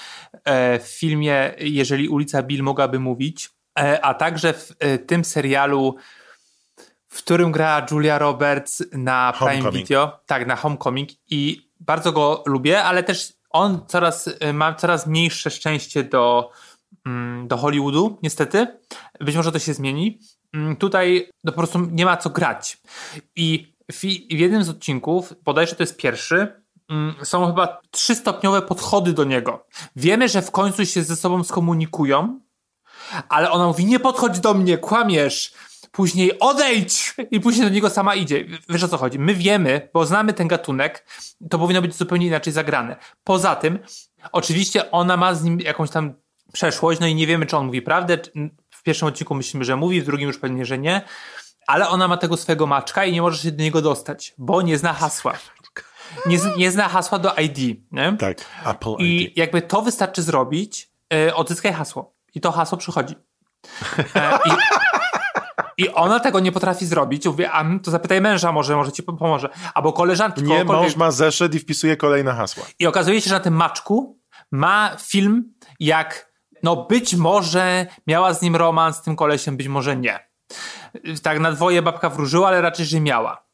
e, w filmie Jeżeli ulica Bill mogłaby mówić, e, a także w e, tym serialu w którym gra Julia Roberts na Prime Homecoming. Video. Tak, na Homecoming i bardzo go lubię, ale też on coraz ma coraz mniejsze szczęście do, mm, do Hollywoodu, niestety. Być może to się zmieni. Mm, Tutaj no, po prostu nie ma co grać. I w, w jednym z odcinków, bodajże to jest pierwszy, mm, są chyba trzystopniowe podchody do niego. Wiemy, że w końcu się ze sobą skomunikują, ale ona mówi, nie podchodź do mnie, kłamiesz. Później odejdź! I później do niego sama idzie. Wiesz o co chodzi? My wiemy, bo znamy ten gatunek, to powinno być zupełnie inaczej zagrane. Poza tym, oczywiście ona ma z nim jakąś tam przeszłość, no i nie wiemy, czy on mówi prawdę. W pierwszym odcinku myślimy, że mówi, w drugim już pewnie, że nie. Ale ona ma tego swojego maczka i nie może się do niego dostać, bo nie zna hasła. Nie, nie zna hasła do ID, nie? Tak, Apple I ID. jakby to wystarczy zrobić, e, odzyskaj hasło. I to hasło przychodzi. E, i, I ona tego nie potrafi zrobić. Mówię, a to zapytaj męża, może, może ci pomoże. Albo koleżanki. Nie, mąż ma zeszyt i wpisuje kolejne hasła. I okazuje się, że na tym maczku ma film, jak no być może miała z nim romans, z tym kolesiem, być może nie. Tak na dwoje babka wróżyła, ale raczej, że miała.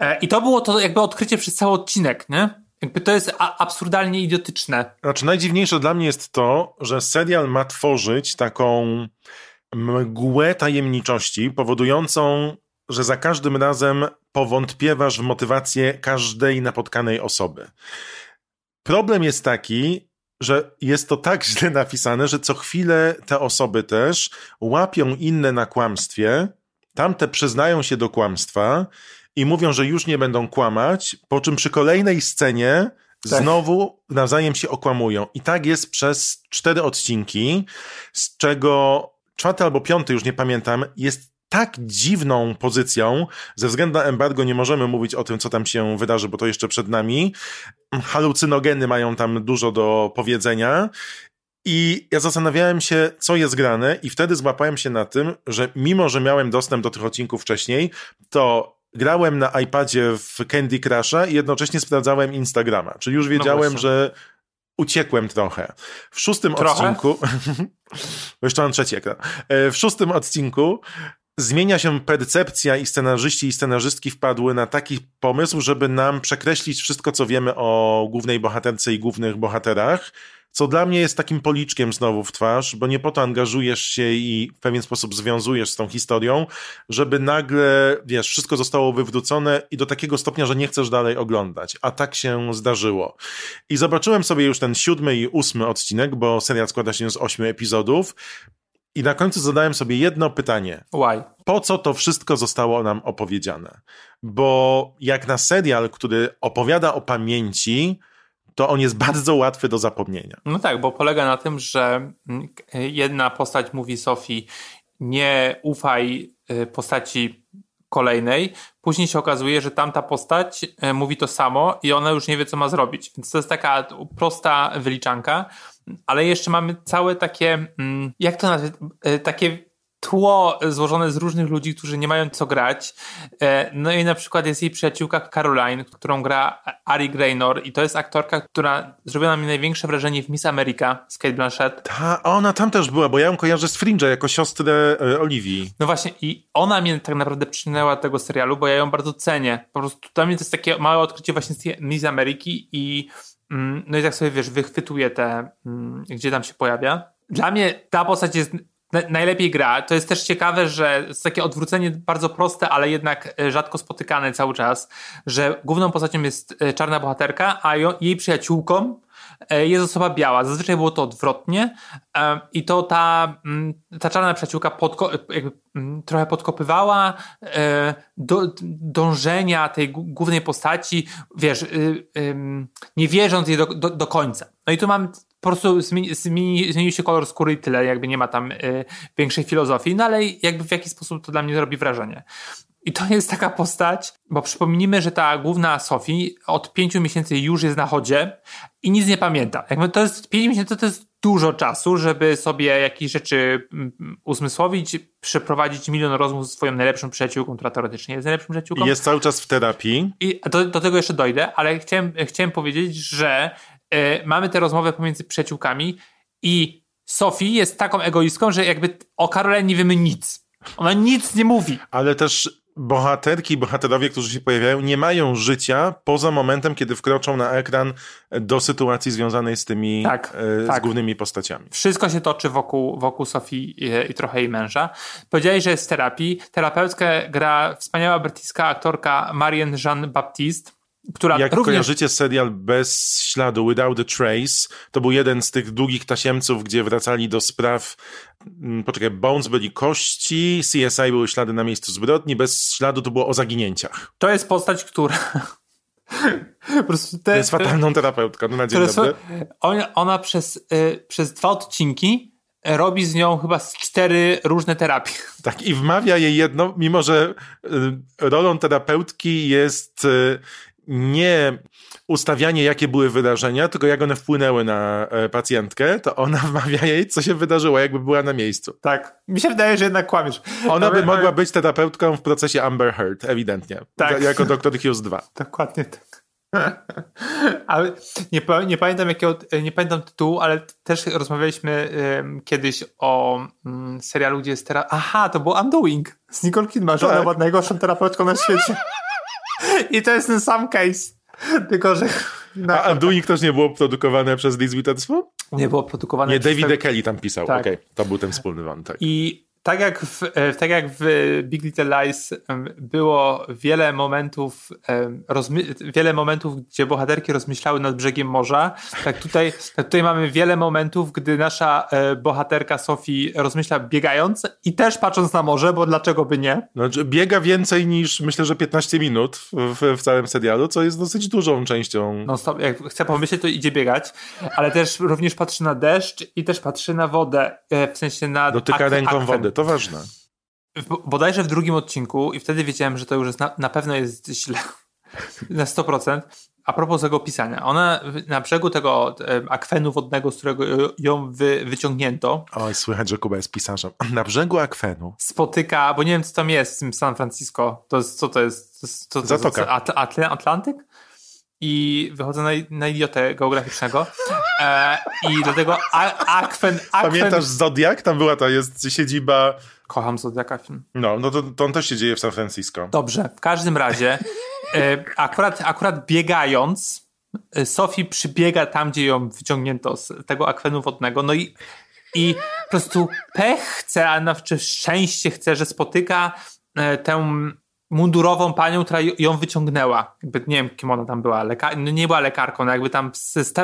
E, I to było to jakby odkrycie przez cały odcinek, nie? Jakby to jest absurdalnie idiotyczne. Znaczy, najdziwniejsze dla mnie jest to, że serial ma tworzyć taką mgłę tajemniczości, powodującą, że za każdym razem powątpiewasz w motywację każdej napotkanej osoby. Problem jest taki, że jest to tak źle napisane, że co chwilę te osoby też łapią inne na kłamstwie, tamte przyznają się do kłamstwa i mówią, że już nie będą kłamać, po czym przy kolejnej scenie Tak. Znowu nawzajem się okłamują. I tak jest przez cztery odcinki, z czego czwarty albo piąty, już nie pamiętam, jest tak dziwną pozycją. Ze względu na embargo nie możemy mówić o tym, co tam się wydarzy, bo to jeszcze przed nami. Halucynogeny mają tam dużo do powiedzenia. I ja zastanawiałem się, co jest grane, i wtedy złapałem się na tym, że mimo, że miałem dostęp do tych odcinków wcześniej, to grałem na iPadzie w Candy Crusha i jednocześnie sprawdzałem Instagrama. Czyli już wiedziałem, właśnie. że uciekłem trochę. W szóstym Trochę? odcinku. [LAUGHS] bo jeszcze mam trzeci ekran. E, W szóstym odcinku zmienia się percepcja i scenarzyści i scenarzystki wpadły na taki pomysł, żeby nam przekreślić wszystko, co wiemy o głównej bohaterce i głównych bohaterach, co dla mnie jest takim policzkiem znowu w twarz, bo nie po to angażujesz się i w pewien sposób związujesz z tą historią, żeby nagle, wiesz, wszystko zostało wywrócone i do takiego stopnia, że nie chcesz dalej oglądać. A tak się zdarzyło. I zobaczyłem sobie już ten siódmy i ósmy odcinek, bo serial składa się z ośmiu epizodów. I na końcu zadałem sobie jedno pytanie Why? po co to wszystko zostało nam opowiedziane. Bo jak na serial, który opowiada o pamięci, to on jest [LAUGHS] bardzo łatwy do zapomnienia. No tak, bo polega na tym, że jedna postać mówi Sofii, nie ufaj y, postaci kolejnej. Później się okazuje, że tamta postać y, mówi to samo i ona już nie wie, co ma zrobić. Więc to jest taka prosta wyliczanka, ale jeszcze mamy całe takie, mm, jak to nazwać, Y, takie tło złożone z różnych ludzi, którzy nie mają co grać. E, No i na przykład jest jej przyjaciółka Caroline, którą gra Ari Graynor i to jest aktorka, która zrobiła na mnie największe wrażenie w Miss America z Kate Blanchett. Ta, ona tam też była, bo ja ją kojarzę z Fringe'a jako siostrę e, Oliwii. No właśnie i ona mnie tak naprawdę przynęła do tego serialu, bo ja ją bardzo cenię. Po prostu dla mnie to jest takie małe odkrycie właśnie z Miss Ameryki i no i tak sobie wiesz, wychwytuję te, mm, gdzie tam się pojawia. Dla mnie ta postać jest na- najlepiej gra. To jest też ciekawe, że jest takie odwrócenie bardzo proste, ale jednak e, rzadko spotykane cały czas, że główną postacią jest e, czarna bohaterka, a jej przyjaciółką jest osoba biała. Zazwyczaj było to odwrotnie e, i to ta, mm, ta czarna przyjaciółka podko- jakby, mm, trochę podkopywała e, do, dążenia tej głównej postaci, wiesz, y, nie wierząc jej do, do, do końca. No i tu mam po prostu zmieni, zmienił się kolor skóry i tyle, jakby nie ma tam y, większej filozofii, no ale jakby w jakiś sposób to dla mnie robi wrażenie. I to jest taka postać, bo przypomnijmy, że ta główna Sophie od pięciu miesięcy już jest na chodzie i nic nie pamięta. Jakby to jest pięć miesięcy, to jest dużo czasu, żeby sobie jakieś rzeczy mm, uzmysłowić, przeprowadzić milion rozmów ze swoją najlepszą przyjaciółką, która teoretycznie jest najlepszą przyjaciółką. I jest cały czas w terapii. I do, do tego jeszcze dojdę, ale chciałem, chciałem powiedzieć, że e, mamy tę rozmowę pomiędzy przyjaciółkami i Sophie jest taką egoistką, że jakby o Caroline nie wiemy nic. Ona nic nie mówi. Ale też bohaterki i bohaterowie, którzy się pojawiają, nie mają życia poza momentem, kiedy wkroczą na ekran do sytuacji związanej z tymi Tak, e, z tak. głównymi postaciami. Wszystko się toczy wokół, wokół Sofii i, i trochę jej męża. Powiedziałeś, że jest w terapii. Terapeutkę gra wspaniała brytyjska aktorka Marianne Jean-Baptiste, która Jak również... kojarzycie serial Bez śladu, Without a Trace, to był jeden z tych długich tasiemców, gdzie wracali do spraw, mm, poczekaj, Bones byli kości, CSI były ślady na miejscu zbrodni, Bez śladu to było o zaginięciach. To jest postać, która... po prostu te, To jest fatalną terapeutką, no na dzień dobry. ona, ona przez, y, przez dwa odcinki robi z nią chyba z cztery różne terapie. Tak, i wmawia jej jedno, mimo że y, rolą terapeutki jest y, nie ustawianie, jakie były wydarzenia, tylko jak one wpłynęły na e, pacjentkę, to ona [LAUGHS] wmawia jej, co się wydarzyło, jakby była na miejscu. Tak. Mi się wydaje, że jednak kłamiesz. Ona by Ale- mogła być terapeutką w procesie Amber Heard, ewidentnie. Tak. [LAUGHS] Jako Dr. Hughes 2. Dokładnie tak. [LAUGHS] ale nie, nie pamiętam jakiego, nie pamiętam tytułu, ale też rozmawialiśmy em, kiedyś o mm, serialu, gdzie jest teraz. Aha, to był Undoing z Nicole Kidman, że ona Tak. była najgorszą terapeutką na świecie. I to jest ten sam case. Tylko, że na, A Undoing też nie było produkowane przez Liz Witherspoon? nie było produkowane Nie, przez David. Kelly tam pisał. Tak. Okej, to był ten wspólny wątek. I tak jak, w, e, tak jak w Big Little Lies em, było wiele momentów, rozmy- wiele momentów, gdzie bohaterki rozmyślały nad brzegiem morza, tak tutaj, [LAUGHS] tak tutaj mamy wiele momentów, gdy nasza e, bohaterka Sophie rozmyśla biegając i też patrząc na morze, bo dlaczego by nie? Znaczy, biega więcej niż myślę, że 15 minut w, w, całym serialu, co jest dosyć dużą częścią. No stop, jak chce pomyśleć, to idzie biegać, ale też również patrzy na deszcz i też patrzy na wodę, e, w sensie na... Dotyka ręką akwen. To ważne. bodajże w drugim odcinku i wtedy wiedziałem, że to już jest na, na pewno jest źle. [LAUGHS] na 100%. A propos tego pisania. Ona na brzegu tego e, akwenu wodnego, z którego ją wy, wyciągnięto, Oj, słychać, że Kuba jest pisarzem. [CLEARS THROAT] Na brzegu akwenu. spotyka, bo nie wiem co tam jest w tym San Francisco. To jest, co to jest? To jest to Zatoka. Atl Atlantyk? I wychodzę na, na idiotę geograficznego. E, I dlatego a, akwen, akwen... Pamiętasz Zodiak? Tam była ta jest siedziba. Kocham Zodiaka film. No, no to, to on też się dzieje w San Francisco. Dobrze, w każdym razie e, akurat, akurat biegając e, Sophie przybiega tam, gdzie ją wyciągnięto z tego akwenu wodnego, no i, i po prostu pech chce, a na czy szczęście chce, że spotyka e, tę mundurową panią, która ją wyciągnęła. Jakby, nie wiem, kim ona tam była, Leka- no nie była lekarką, no jakby tam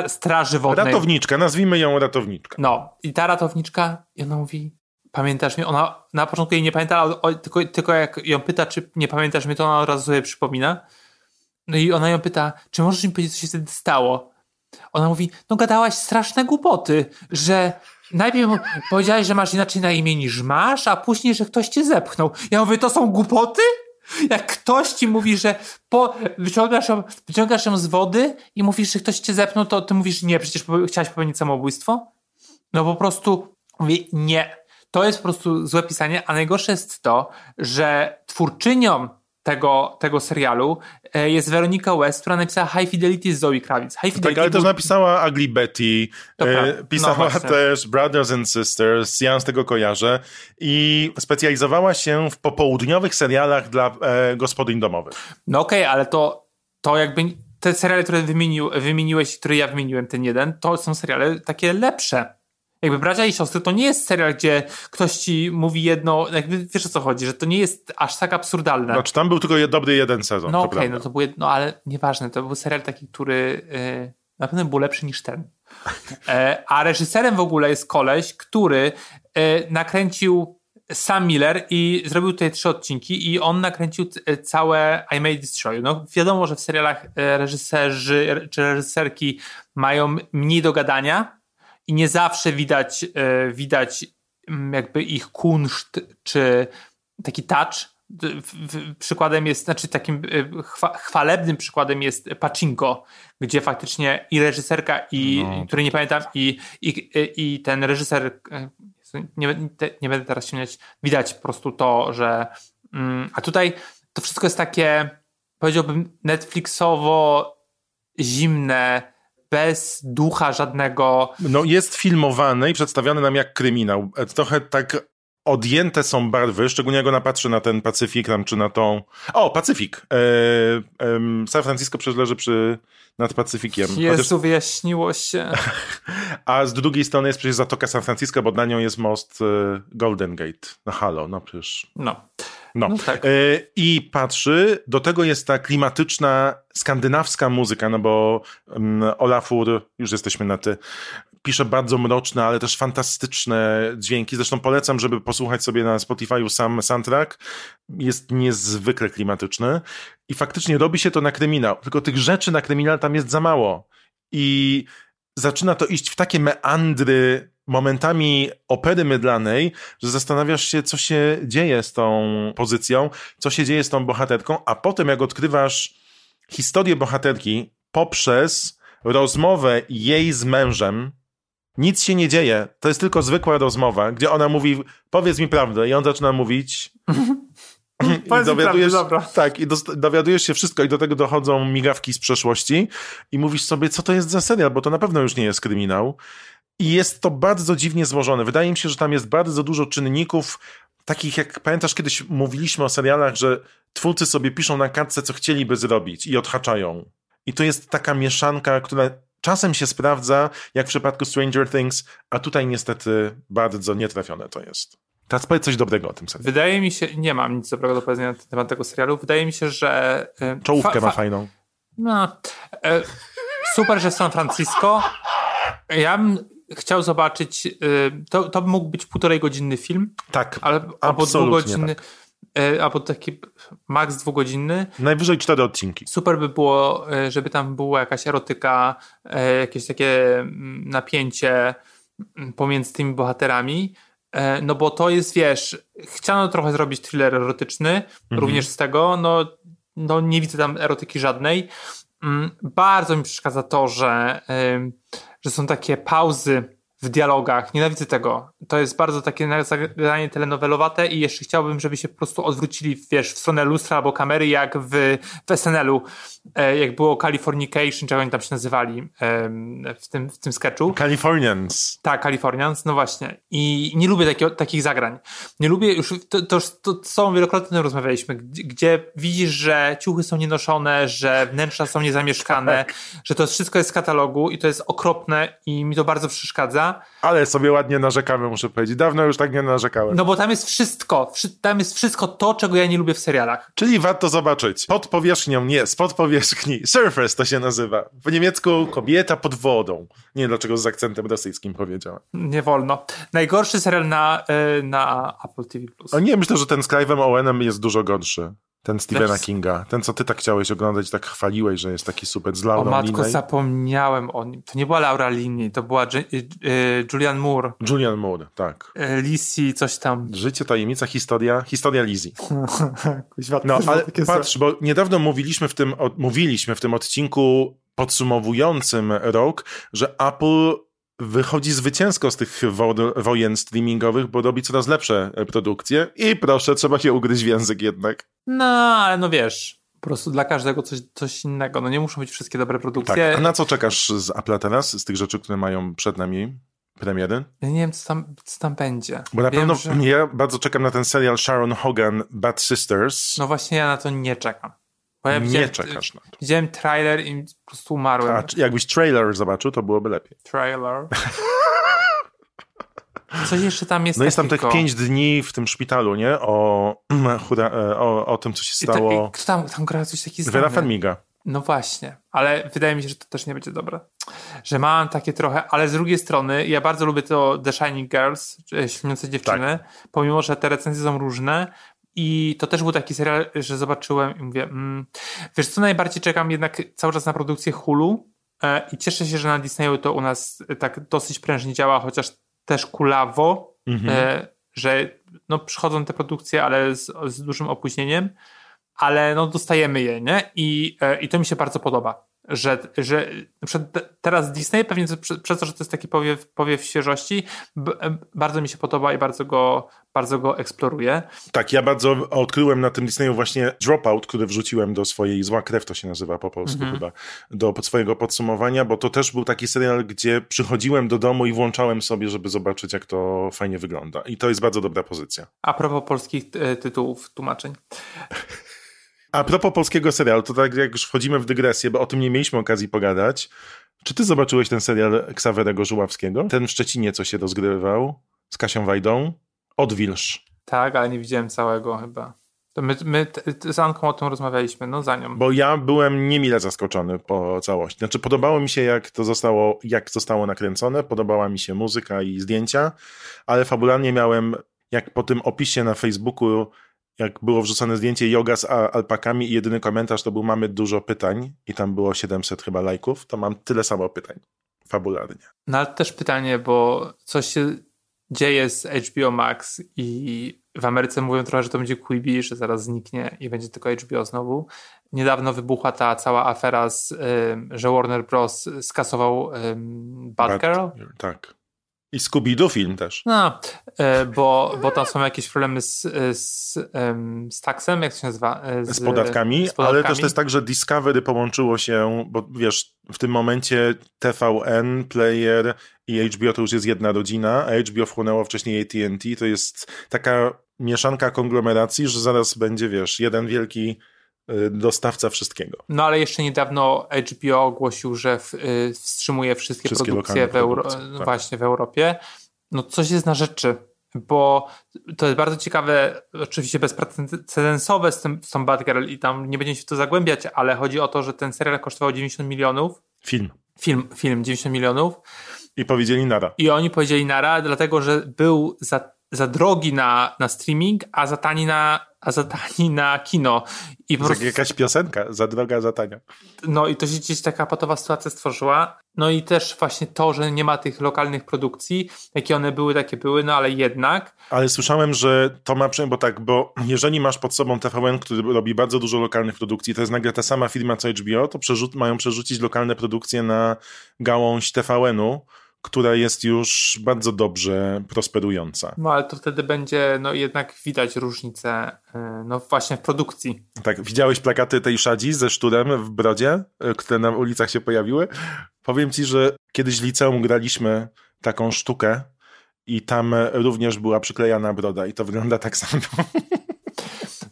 straży wodnej. Ratowniczka, nazwijmy ją ratowniczka. No, i ta ratowniczka, i ona mówi, pamiętasz mnie? Ona na początku jej nie pamięta, ale o, tylko, tylko jak ją pyta, czy nie pamiętasz mnie, to ona od razu sobie przypomina. No i ona ją pyta, czy możesz mi powiedzieć, co się wtedy stało? Ona mówi, no gadałaś straszne głupoty, że najpierw powiedziałaś, że masz inaczej na imię niż masz, a później, że ktoś cię zepchnął. Ja mówię, to są głupoty? Jak ktoś ci mówi, że po, wyciągasz, ją, wyciągasz ją z wody i mówisz, że ktoś cię zepnął, to ty mówisz, nie, przecież chciałaś popełnić samobójstwo? No po prostu mówię, nie. To jest po prostu złe pisanie, a najgorsze jest to, że twórczynią tego, tego serialu e, jest Weronika West, która napisała High Fidelity z Zoe Kravitz. High Fidelity Tak, ale też był- napisała Ugly Betty, e, prawda. pisała No też Brothers and Sisters, ja z tego kojarzę i specjalizowała się w popołudniowych serialach dla e, gospodyń domowych. No okej, ale to, to jakby te seriale, które wymienił, wymieniłeś, które ja wymieniłem, ten jeden, to są seriale takie lepsze. Jakby Bracia i Siostry to nie jest serial, gdzie ktoś ci mówi jedno, jakby wiesz o co chodzi, że to nie jest aż tak absurdalne. Znaczy tam był tylko dobry jeden sezon, No okej, prawda. no to był, no ale nieważne, to był serial taki, który yy, na pewno był lepszy niż ten. [LAUGHS] E, a reżyserem w ogóle jest koleś, który e, nakręcił Sam Miller i zrobił tutaj trzy odcinki i on nakręcił e, całe I May Destroy. No wiadomo, że w serialach e, reżyserzy czy reżyserki mają mniej do gadania i nie zawsze widać, e, widać mm, jakby ich kunszt czy taki touch. Przykładem jest, znaczy takim e, chwa, chwalebnym przykładem jest Pachinko, gdzie faktycznie i reżyserka, i No. który nie pamiętam, i, i, i ten reżyser, e, nie, nie będę teraz mieć, widać po prostu to, że. Mm, a tutaj to wszystko jest takie, powiedziałbym, Netflixowo zimne, bez ducha żadnego. No jest filmowany i przedstawiony nam jak kryminał. E, Trochę tak odjęte są barwy, szczególnie jak ona patrzy na ten Pacyfik tam, czy na tą... O, Pacyfik! E, em, San Francisco przecież leży przy, nad Pacyfikiem. Chociaż, Jezu, wyjaśniło się. [LAUGHS] a z drugiej strony jest przecież Zatoka San Francisco, bo na nią jest most e, Golden Gate. No halo, no przecież... No. No. No tak. E, I patrzy, do tego jest ta klimatyczna, skandynawska muzyka, no bo um, Olafur, już jesteśmy na ty, pisze bardzo mroczne, ale też fantastyczne dźwięki. Zresztą polecam, żeby posłuchać sobie na Spotify'u sam soundtrack. Jest niezwykle klimatyczny i faktycznie robi się to na kryminał. Tylko tych rzeczy na kryminał tam jest za mało. I zaczyna to iść w takie meandry momentami opery mydlanej, że zastanawiasz się, co się dzieje z tą pozycją, co się dzieje z tą bohaterką, a potem jak odkrywasz historię bohaterki poprzez rozmowę jej z mężem, nic się nie dzieje. To jest tylko zwykła rozmowa, gdzie ona mówi, powiedz mi prawdę i on zaczyna mówić [LAUGHS] I dowiadujesz, prawdę, tak, i dost- dowiadujesz się wszystko i do tego dochodzą migawki z przeszłości i mówisz sobie, co to jest za serial, bo to na pewno już nie jest kryminał. I jest to bardzo dziwnie złożone. Wydaje mi się, że tam jest bardzo dużo czynników, takich jak pamiętasz, kiedyś mówiliśmy o serialach, że twórcy sobie piszą na kartce, co chcieliby zrobić i odhaczają. I to jest taka mieszanka, która czasem się sprawdza, jak w przypadku Stranger Things, a tutaj niestety bardzo nietrafione to jest. Teraz powiedz coś dobrego o tym serialu. Wydaje mi się, nie mam nic dobrego do powiedzenia na temat tego serialu. Wydaje mi się, że. e, Czołówkę fa- ma fa- fajną. No, e, super, że San Francisco. Ja bym chciał zobaczyć. e, To, to mógł być półtorej godzinny film, Tak, ale, albo absolutnie dwugodzinny. e, Albo taki max dwugodzinny. najwyżej cztery odcinki. Super by było, e, żeby tam była jakaś erotyka, jakieś takie mm, napięcie mm, pomiędzy tymi bohaterami. No bo to jest, wiesz, chciano trochę zrobić thriller erotyczny, również z tego, no, no nie widzę tam erotyki żadnej. Mm, Bardzo mi przeszkadza to, że, że są takie pauzy w dialogach. Nienawidzę tego. To jest bardzo takie zagranie telenowelowate i jeszcze chciałbym, żeby się po prostu odwrócili, wiesz, w stronę lustra albo kamery, jak w, w SNL-u, e, jak było Californication, czy jak oni tam się nazywali w tym, w tym sketchu. Californians. Tak, Californians, no właśnie. I nie lubię takie, takich zagrań. Nie lubię już, to, to, to z tobą wielokrotnie rozmawialiśmy, gdzie, gdzie widzisz, że ciuchy są nienoszone, że wnętrza są niezamieszkane, [LAUGHS] że to wszystko jest z katalogu i to jest okropne i mi to bardzo przeszkadza. Ale sobie ładnie narzekamy, muszę powiedzieć. Dawno już tak nie narzekałem. No bo tam jest wszystko, wszy- tam jest wszystko to, czego ja nie lubię w serialach. Czyli warto zobaczyć. Pod powierzchnią, nie, spod powierzchni. Surface to się nazywa. Po niemiecku kobieta pod wodą. Nie wiem dlaczego z akcentem rosyjskim powiedziałem. Nie wolno. Najgorszy serial na, y, na Apple TV+. A nie, myślę, że ten z Clive'em Owenem jest dużo gorszy. Ten Stephena Też- Kinga. Ten, co ty tak chciałeś oglądać, tak chwaliłeś, że jest taki super z O Laurą matko, Linney. zapomniałem o nim. To nie była Laura Linney, to była y, y, Julian Moore, Julian Moore, tak. y, Lizzie, coś tam. Życie, tajemnica, historia, historia Lizzie. [LAUGHS] No, ale patrz, bo niedawno mówiliśmy w tym, o, mówiliśmy w tym odcinku podsumowującym rok, że Apple wychodzi zwycięsko z tych wo wojen streamingowych, bo robi coraz lepsze e, produkcje i proszę, trzeba się ugryźć w język jednak. No, ale no wiesz, po prostu dla każdego coś, coś innego. No nie muszą być wszystkie dobre Tak. produkcje. A na co czekasz z Apple'a teraz, z tych rzeczy, które mają przed nami premiery? Ja nie wiem, co tam, co tam będzie. Bo na Wiem, pewno że... ja bardzo czekam na ten serial Sharon Hogan, Bad Sisters. No właśnie ja na to nie czekam. Bo ja nie czekasz na to. Widziałem trailer i po prostu umarłem. A jakbyś trailer zobaczył, to byłoby lepiej. Trailer. [LAUGHS] Coś jeszcze tam jest No jest tam tych pięć dni w tym szpitalu, nie? O, [CLEARS THROAT] e, o, o tym, co się I to- stało. i Kto tam, tam gra coś takiego Vera Farmiga. No właśnie, ale wydaje mi się, że to też nie będzie dobre. Że mam takie trochę, ale z drugiej strony ja bardzo lubię to The Shining Girls, e, Śniące dziewczyny, Tak. pomimo, że te recenzje są różne i to też był taki serial, że zobaczyłem i mówię, mm, wiesz co, najbardziej czekam jednak cały czas na produkcję Hulu e, i cieszę się, że na Disneyu to u nas tak dosyć prężnie działa, chociaż też kulawo, Mhm. e, że no, przychodzą te produkcje, ale z, z dużym opóźnieniem, ale no, dostajemy je, nie? I, e, i to mi się bardzo podoba. Że, że teraz Disney, pewnie przez to, że to jest taki powiew, powiew świeżości, e, bardzo mi się podoba i bardzo go, bardzo go eksploruje. Tak, ja bardzo odkryłem na tym Disneyu właśnie Dropout, który wrzuciłem do swojej, Zła krew to się nazywa po polsku Mhm. chyba, do swojego podsumowania, bo to też był taki serial, gdzie przychodziłem do domu i włączałem sobie, żeby zobaczyć, jak to fajnie wygląda. I to jest bardzo dobra pozycja. A propos polskich e, tytułów, tłumaczeń. [LAUGHS] A propos polskiego serialu, to tak jak już wchodzimy w dygresję, bo o tym nie mieliśmy okazji pogadać. Czy ty zobaczyłeś ten serial Ksawerego Żuławskiego? Ten w Szczecinie, co się rozgrywał z Kasią Wajdą? Odwilż. Tak, ale nie widziałem całego chyba. To my, my z Anką o tym rozmawialiśmy, no za nią. Bo ja byłem niemile zaskoczony po całości. Znaczy, podobało mi się, jak to zostało, jak zostało nakręcone, podobała mi się muzyka i zdjęcia, ale fabularnie miałem, jak po tym opisie na Facebooku, jak było wrzucone zdjęcie yoga z alpakami i jedyny komentarz to był mamy dużo pytań i tam było 700 chyba lajków, to mam tyle samo pytań fabularnie. No ale też pytanie, bo coś się dzieje z HBO Max i w Ameryce mówią trochę, że to będzie Quibi, że zaraz zniknie i będzie tylko HBO znowu. Niedawno wybuchła ta cała afera, z, że Warner Bros. skasował Batgirl. Tak. I Scooby-Doo film też. No, y, bo, bo tam są jakieś problemy z, z, z taksem, jak to się nazywa? Y, z podatkami, z podatkami. ale też to jest tak, że Discovery połączyło się, bo wiesz, w tym momencie TVN, Player i HBO to już jest jedna rodzina, a HBO wchłonęło wcześniej AT&T, to jest taka mieszanka konglomeracji, że zaraz będzie, wiesz, jeden wielki dostawca wszystkiego. No ale jeszcze niedawno HBO ogłosił, że y, wstrzymuje wszystkie, Wszystkie produkcje w Euro- produkcje, tak. właśnie w Europie. No coś jest na rzeczy, bo to jest bardzo ciekawe, oczywiście bezprecedensowe z, tym, z tą Batgirl i tam nie będziemy się w to zagłębiać, ale chodzi o to, że ten serial kosztował 90 milionów. Film. Film, film 90 milionów. I powiedzieli nara. I oni powiedzieli nara, dlatego że był za, za drogi na, na streaming, a za tani na, a za tani na kino. I po To prostu, jakaś piosenka, za droga, za tania. no i to się gdzieś taka patowa sytuacja stworzyła. No i też właśnie to, że nie ma tych lokalnych produkcji, jakie one były, takie były, no ale jednak. Ale słyszałem, że to ma, przy- bo tak, bo jeżeli masz pod sobą TVN, który robi bardzo dużo lokalnych produkcji, to jest nagle ta sama firma co HBO, to przerzut, mają przerzucić lokalne produkcje na gałąź TVN-u, która jest już bardzo dobrze prosperująca. No ale to wtedy będzie, no jednak widać różnicę, yy, no właśnie w produkcji. Tak, widziałeś plakaty tej szadzi ze szturem w Brodzie, y, które na ulicach się pojawiły? Powiem ci, że kiedyś w liceum graliśmy taką sztukę i tam również była przyklejana broda i to wygląda tak samo.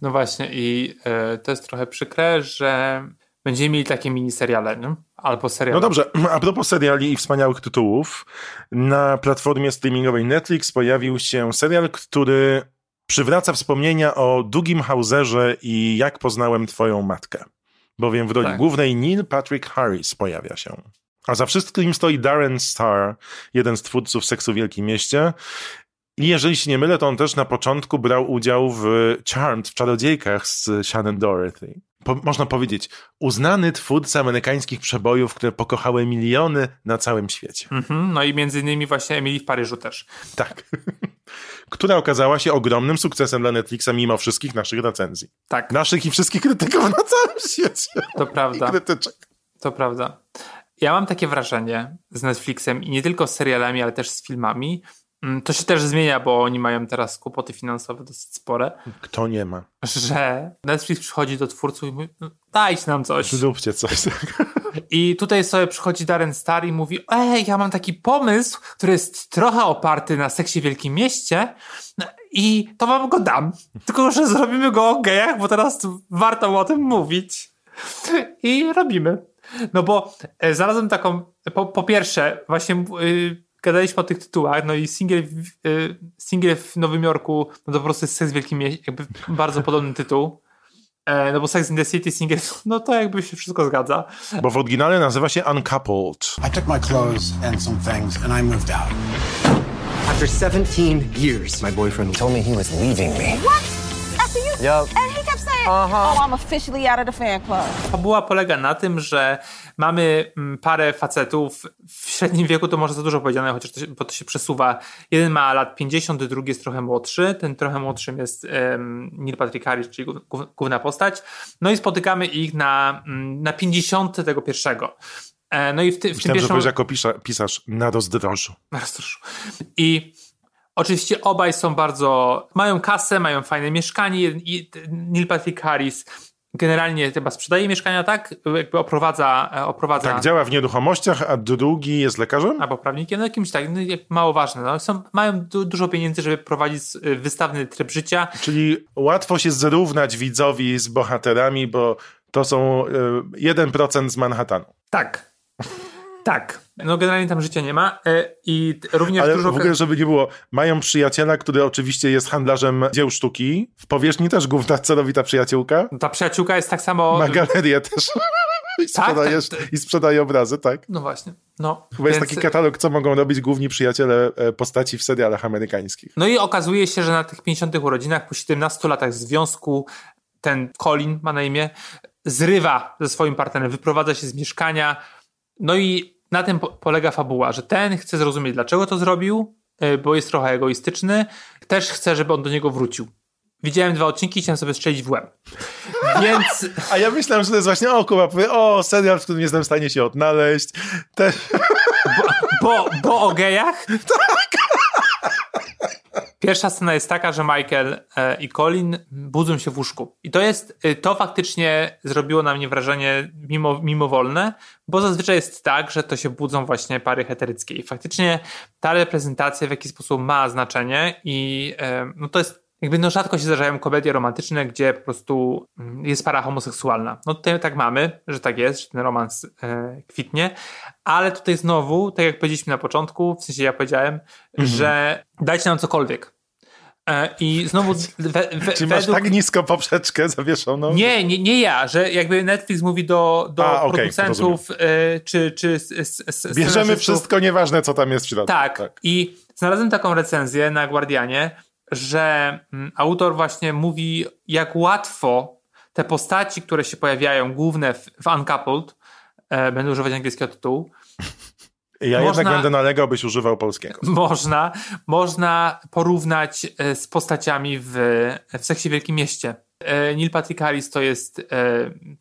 No właśnie i yy, to jest trochę przykre, że będziemy mieli takie miniseriale, nie? albo seriale. No dobrze, a propos seriali i wspaniałych tytułów, na platformie streamingowej Netflix pojawił się serial, który przywraca wspomnienia o Dugim Hauserze i jak poznałem twoją matkę. Bowiem w roli Tak. głównej Neil Patrick Harris pojawia się. A za wszystkim stoi Darren Star, jeden z twórców Seksu w Wielkim Mieście. I jeżeli się nie mylę, to on też na początku brał udział w Charmed, w Czarodziejkach z Shannon Dorothy. Po, można powiedzieć, uznany twórca amerykańskich przebojów, które pokochały miliony na całym świecie. Mhm, no i między innymi właśnie Emily w Paryżu też. Tak. [LAUGHS] Która okazała się ogromnym sukcesem dla Netflixa mimo wszystkich naszych recenzji. Tak, Naszych i wszystkich krytyków na całym świecie. to I prawda, krytyczek. to prawda. Ja mam takie wrażenie z Netflixem i nie tylko z serialami, ale też z filmami. Mm, To się też zmienia, bo oni mają teraz kłopoty finansowe dosyć spore, Kto nie ma? że Netflix przychodzi do twórców i mówi, "No, dajcie nam coś. Zróbcie coś. I tutaj sobie przychodzi Darren Star i mówi, ej, ja mam taki pomysł, który jest trochę oparty na seksie w Wielkim Mieście no i to wam go dam. Tylko, że zrobimy go o gejach, bo teraz warto o tym mówić. I robimy. No bo e, znalazłem taką, po, po pierwsze, właśnie y, gadaliśmy o tych tytułach, no i singiel, w- y, singiel w Nowym Jorku, no to po prostu jest seks w Wielkim Mieście, jakby bardzo podobny tytuł. E, no bo Sex in the City, singiel, [LAUGHS] no to jakby się wszystko zgadza. Bo w oryginale nazywa się Uncoupled. I took my clothes and some things and I moved out. After 17 years, my boyfriend told me he was leaving me. After you? Yup. And saying, oh, I'm officially out of the fan club. Fabuła polega na tym, że mamy mm, parę facetów w średnim wieku, to może za dużo powiedziane, chociaż to się, bo to się przesuwa. Jeden ma lat 50, drugi jest trochę młodszy. Ten trochę młodszym jest um, Neil Patrick Harris, czyli głów- głów- główna postać. No i spotykamy ich na, mm, na 50 tego pierwszego. E, No i w, ty, w tym Myślałem, że pierwszym... powiesz jako pisza, pisarz na rozdrożu. Rozruszył. I oczywiście obaj są bardzo. Mają kasę, mają fajne mieszkanie. Neil Patrick Harris generalnie chyba sprzedaje mieszkania, tak? Jakby oprowadza. e, oprowadza Tak, działa w nieruchomościach, a drugi jest lekarzem? Albo prawnikiem, no jakimś tak, no, mało ważne. No, są, mają du dużo pieniędzy, żeby prowadzić y, wystawny tryb życia. Czyli łatwo się zrównać widzowi z bohaterami, bo to są y, 1% z Manhattanu. Tak. Tak. No generalnie tam życia nie ma. e, I również Ale dużo. w ogóle, żeby nie było, mają przyjaciela, który oczywiście jest handlarzem dzieł sztuki. W powierzchni też główna celowita przyjaciółka. Ta przyjaciółka jest tak samo. Ma galerię też. [LAUGHS] I, Tak, sprzedaje, tak, I sprzedaje obrazy, tak. No właśnie. No, Chyba jest więc- taki katalog, co mogą robić główni przyjaciele e, postaci w serialach amerykańskich. No i okazuje się, że na tych 50 urodzinach, po 17 latach związku, ten Colin ma na imię, zrywa ze swoim partnerem, wyprowadza się z mieszkania. No i na tym po- polega fabuła, że ten chce zrozumieć, dlaczego to zrobił, y, bo jest trochę egoistyczny. Też chce, żeby on do niego wrócił. Widziałem dwa odcinki i chciałem sobie strzelić w łeb. [LAUGHS] Więc A ja myślałem, że to jest właśnie, o Kuba, powie, o, serial, w którym jestem w stanie się odnaleźć. Te... bo, bo o gejach? [LAUGHS] Pierwsza scena jest taka, że Michael e, i Colin budzą się w łóżku. I to jest, e, to faktycznie zrobiło na mnie wrażenie mimo, mimowolne, bo zazwyczaj jest tak, że to się budzą właśnie pary heteryckie. I faktycznie ta reprezentacja w jakiś sposób ma znaczenie i e, no to jest jakby no rzadko się zdarzają komedie romantyczne, gdzie po prostu mm, jest para homoseksualna. No tutaj tak mamy, że tak jest, że ten romans e, kwitnie, ale tutaj znowu, tak jak powiedzieliśmy na początku, w sensie ja powiedziałem, że dajcie nam cokolwiek. E, I znowu we, we, [LAUGHS] Czy masz według... tak nisko poprzeczkę zawieszoną? Nie, nie, nie ja, że jakby Netflix mówi do, do A, producentów e, czy, czy s, s, s, Bierzemy wszystko, nieważne co tam jest w środku. Tak. I znalazłem taką recenzję na Guardianie, że mm, autor właśnie mówi, jak łatwo te postaci, które się pojawiają, główne w, w Uncoupled, e, będę używać angielskiego tytułu, Ja Można- jednak będę nalegał, byś używał polskiego. [LAUGHS] można, można porównać e, z postaciami w, w Seksie Wielkim Mieście. E, Neil Patrick Harris to jest, e,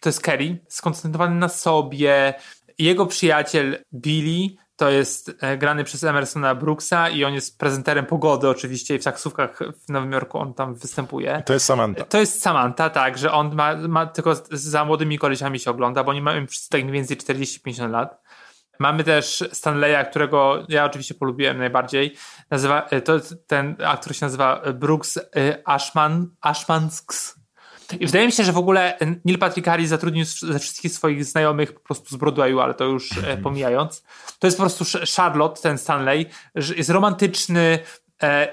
to jest Kerry, skoncentrowany na sobie. Jego przyjaciel Billy to jest grany przez Emersona Brooksa i on jest prezenterem pogody oczywiście i w taksówkach w Nowym Jorku on tam występuje. To jest Samantha. To jest Samantha, tak, że on ma, ma tylko za młodymi kolesiami się ogląda, bo oni mają wszyscy tak mniej więcej 40-50 lat. Mamy też Stanleya, którego ja oczywiście polubiłem najbardziej. Nazywa, e, to jest ten aktor się nazywa Brooks e, Ashman, Ashmansks. I wydaje mi się, że w ogóle Neil Patrick Harris zatrudnił ze wszystkich swoich znajomych po prostu z Broadwayu, ale to już e, pomijając. To jest po prostu Charlotte, ten Stanley, jest romantyczny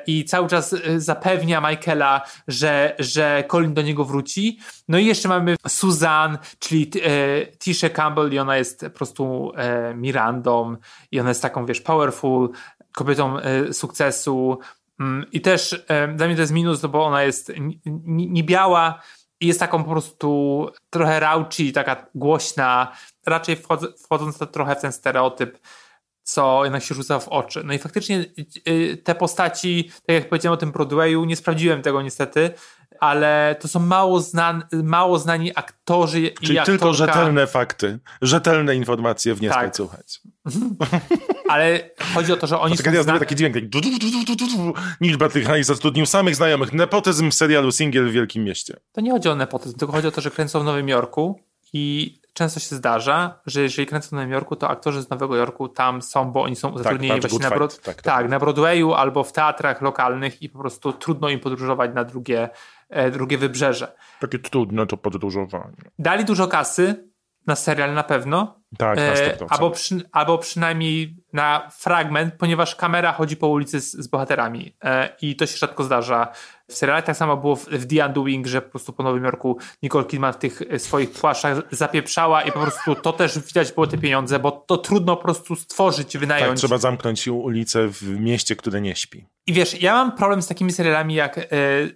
i cały czas e, zapewnia Michaela, że, że Colin do niego wróci. No i jeszcze mamy Suzanne, czyli e, Tisha Campbell i ona jest po prostu e, Mirandą i ona jest taką, wiesz, powerful, kobietą e, sukcesu. Mm, I też e, dla mnie to jest minus, no bo ona jest ni- ni- niebiała i jest taką po prostu trochę rauczy, taka głośna, raczej wchodz, wchodząc to trochę w ten stereotyp, co jednak się rzuca w oczy. No i faktycznie y, te postaci, tak jak powiedziałem o tym Broadwayu, nie sprawdziłem tego niestety, ale to są mało, znan, mało znani aktorzy i Czyli aktorka, tylko rzetelne fakty, rzetelne informacje w nie Tak. słuchać. ale chodzi o to, że oni Czekaj, są ja znani, taki dźwięk. tak du- du- du- du- du- du- du. Neil Patrick Harris zatrudnił samych znajomych. Nepotyzm w serialu Singiel w Wielkim Mieście. To nie chodzi o nepotyzm, tylko chodzi o to, że kręcą w Nowym Jorku i często się zdarza, że jeżeli kręcą w Nowym Jorku, to aktorzy z Nowego Jorku tam są, bo oni są zatrudnieni patrz, właśnie Good na. Broad... Tak, tak, tak. na Broadwayu albo w teatrach lokalnych i po prostu trudno im podróżować na drugie, e, drugie wybrzeże. Takie trudne to podróżowanie. Dali dużo kasy na serial na pewno, Tak, na e, 100%. albo, przy, albo przynajmniej na fragment, ponieważ kamera chodzi po ulicy z, z bohaterami e, i to się rzadko zdarza w serialach. Tak samo było w, w The Undoing, że po prostu po Nowym Jorku Nicole Kidman w tych e, swoich płaszczach zapieprzała i po prostu to też widać było te pieniądze, bo to trudno po prostu stworzyć, Tak, wynająć. trzeba zamknąć ulicę w mieście, które nie śpi. I wiesz, ja mam problem z takimi serialami jak, e,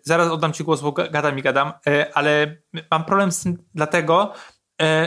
zaraz oddam ci głos, bo ga- gadam i gadam, e, ale mam problem z tym dlatego,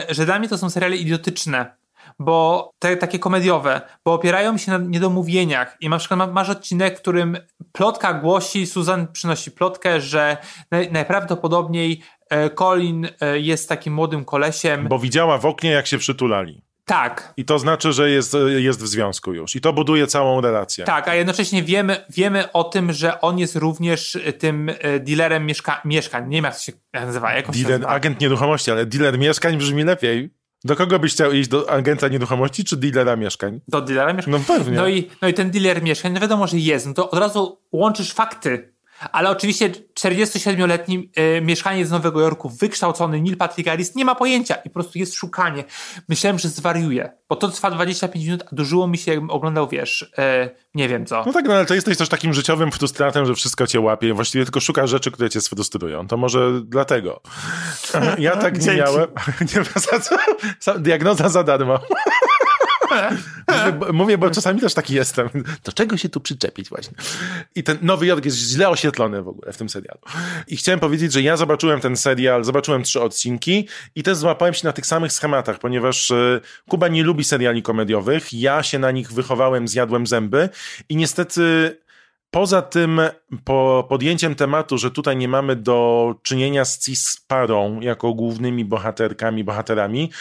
że dla mnie to są seriale idiotyczne, bo te takie komediowe, bo opierają się na niedomówieniach i na przykład ma- masz odcinek, w którym plotka głosi, Susan przynosi plotkę, że naj, najprawdopodobniej e, Colin e, jest takim młodym kolesiem. Bo widziała w oknie, jak się przytulali. Tak, I to znaczy, że jest, jest w związku już. I to buduje całą relację. Tak, a jednocześnie wiemy, wiemy o tym, że on jest również tym e, dealerem mieszka mieszkań. Nie wiem, jak to się nazywa. Jak on się Dealer, nazywa? agent nieruchomości, ale dealer mieszkań brzmi lepiej. Do kogo byś chciał iść? Do agenta nieruchomości czy dealera mieszkań? Do dealera mieszkań. No pewnie. No i, no i ten dealer mieszkań, no wiadomo, że jest. No to od razu łączysz fakty. Ale oczywiście 47-letni e, mieszkaniec z Nowego Jorku, wykształcony Neil Patrick Harris, nie ma pojęcia i po prostu jest szukanie. Myślałem, że zwariuje, bo to trwa 25 minut, a dożyło mi się, jakbym oglądał, wiesz, e, nie wiem co. No tak, no ale to jesteś też takim życiowym frustratem, że wszystko cię łapie. Właściwie tylko szukasz rzeczy, które cię sfrustrują. To może dlatego. Ja tak nie miałem. [LAUGHS] Nie za co. Za- Diagnoza za darmo. Mówię bo, czasami też taki jestem. Do czego się tu przyczepić właśnie? I ten Nowy Jork jest źle oświetlony w ogóle w tym serialu. I chciałem powiedzieć, że ja zobaczyłem ten serial, zobaczyłem trzy odcinki i też złapałem się na tych samych schematach, ponieważ e, Kuba nie lubi seriali komediowych. Ja się na nich wychowałem, zjadłem zęby i niestety Poza tym, po podjęciem tematu, że tutaj nie mamy do czynienia z cis-parą jako głównymi bohaterkami, bohaterami,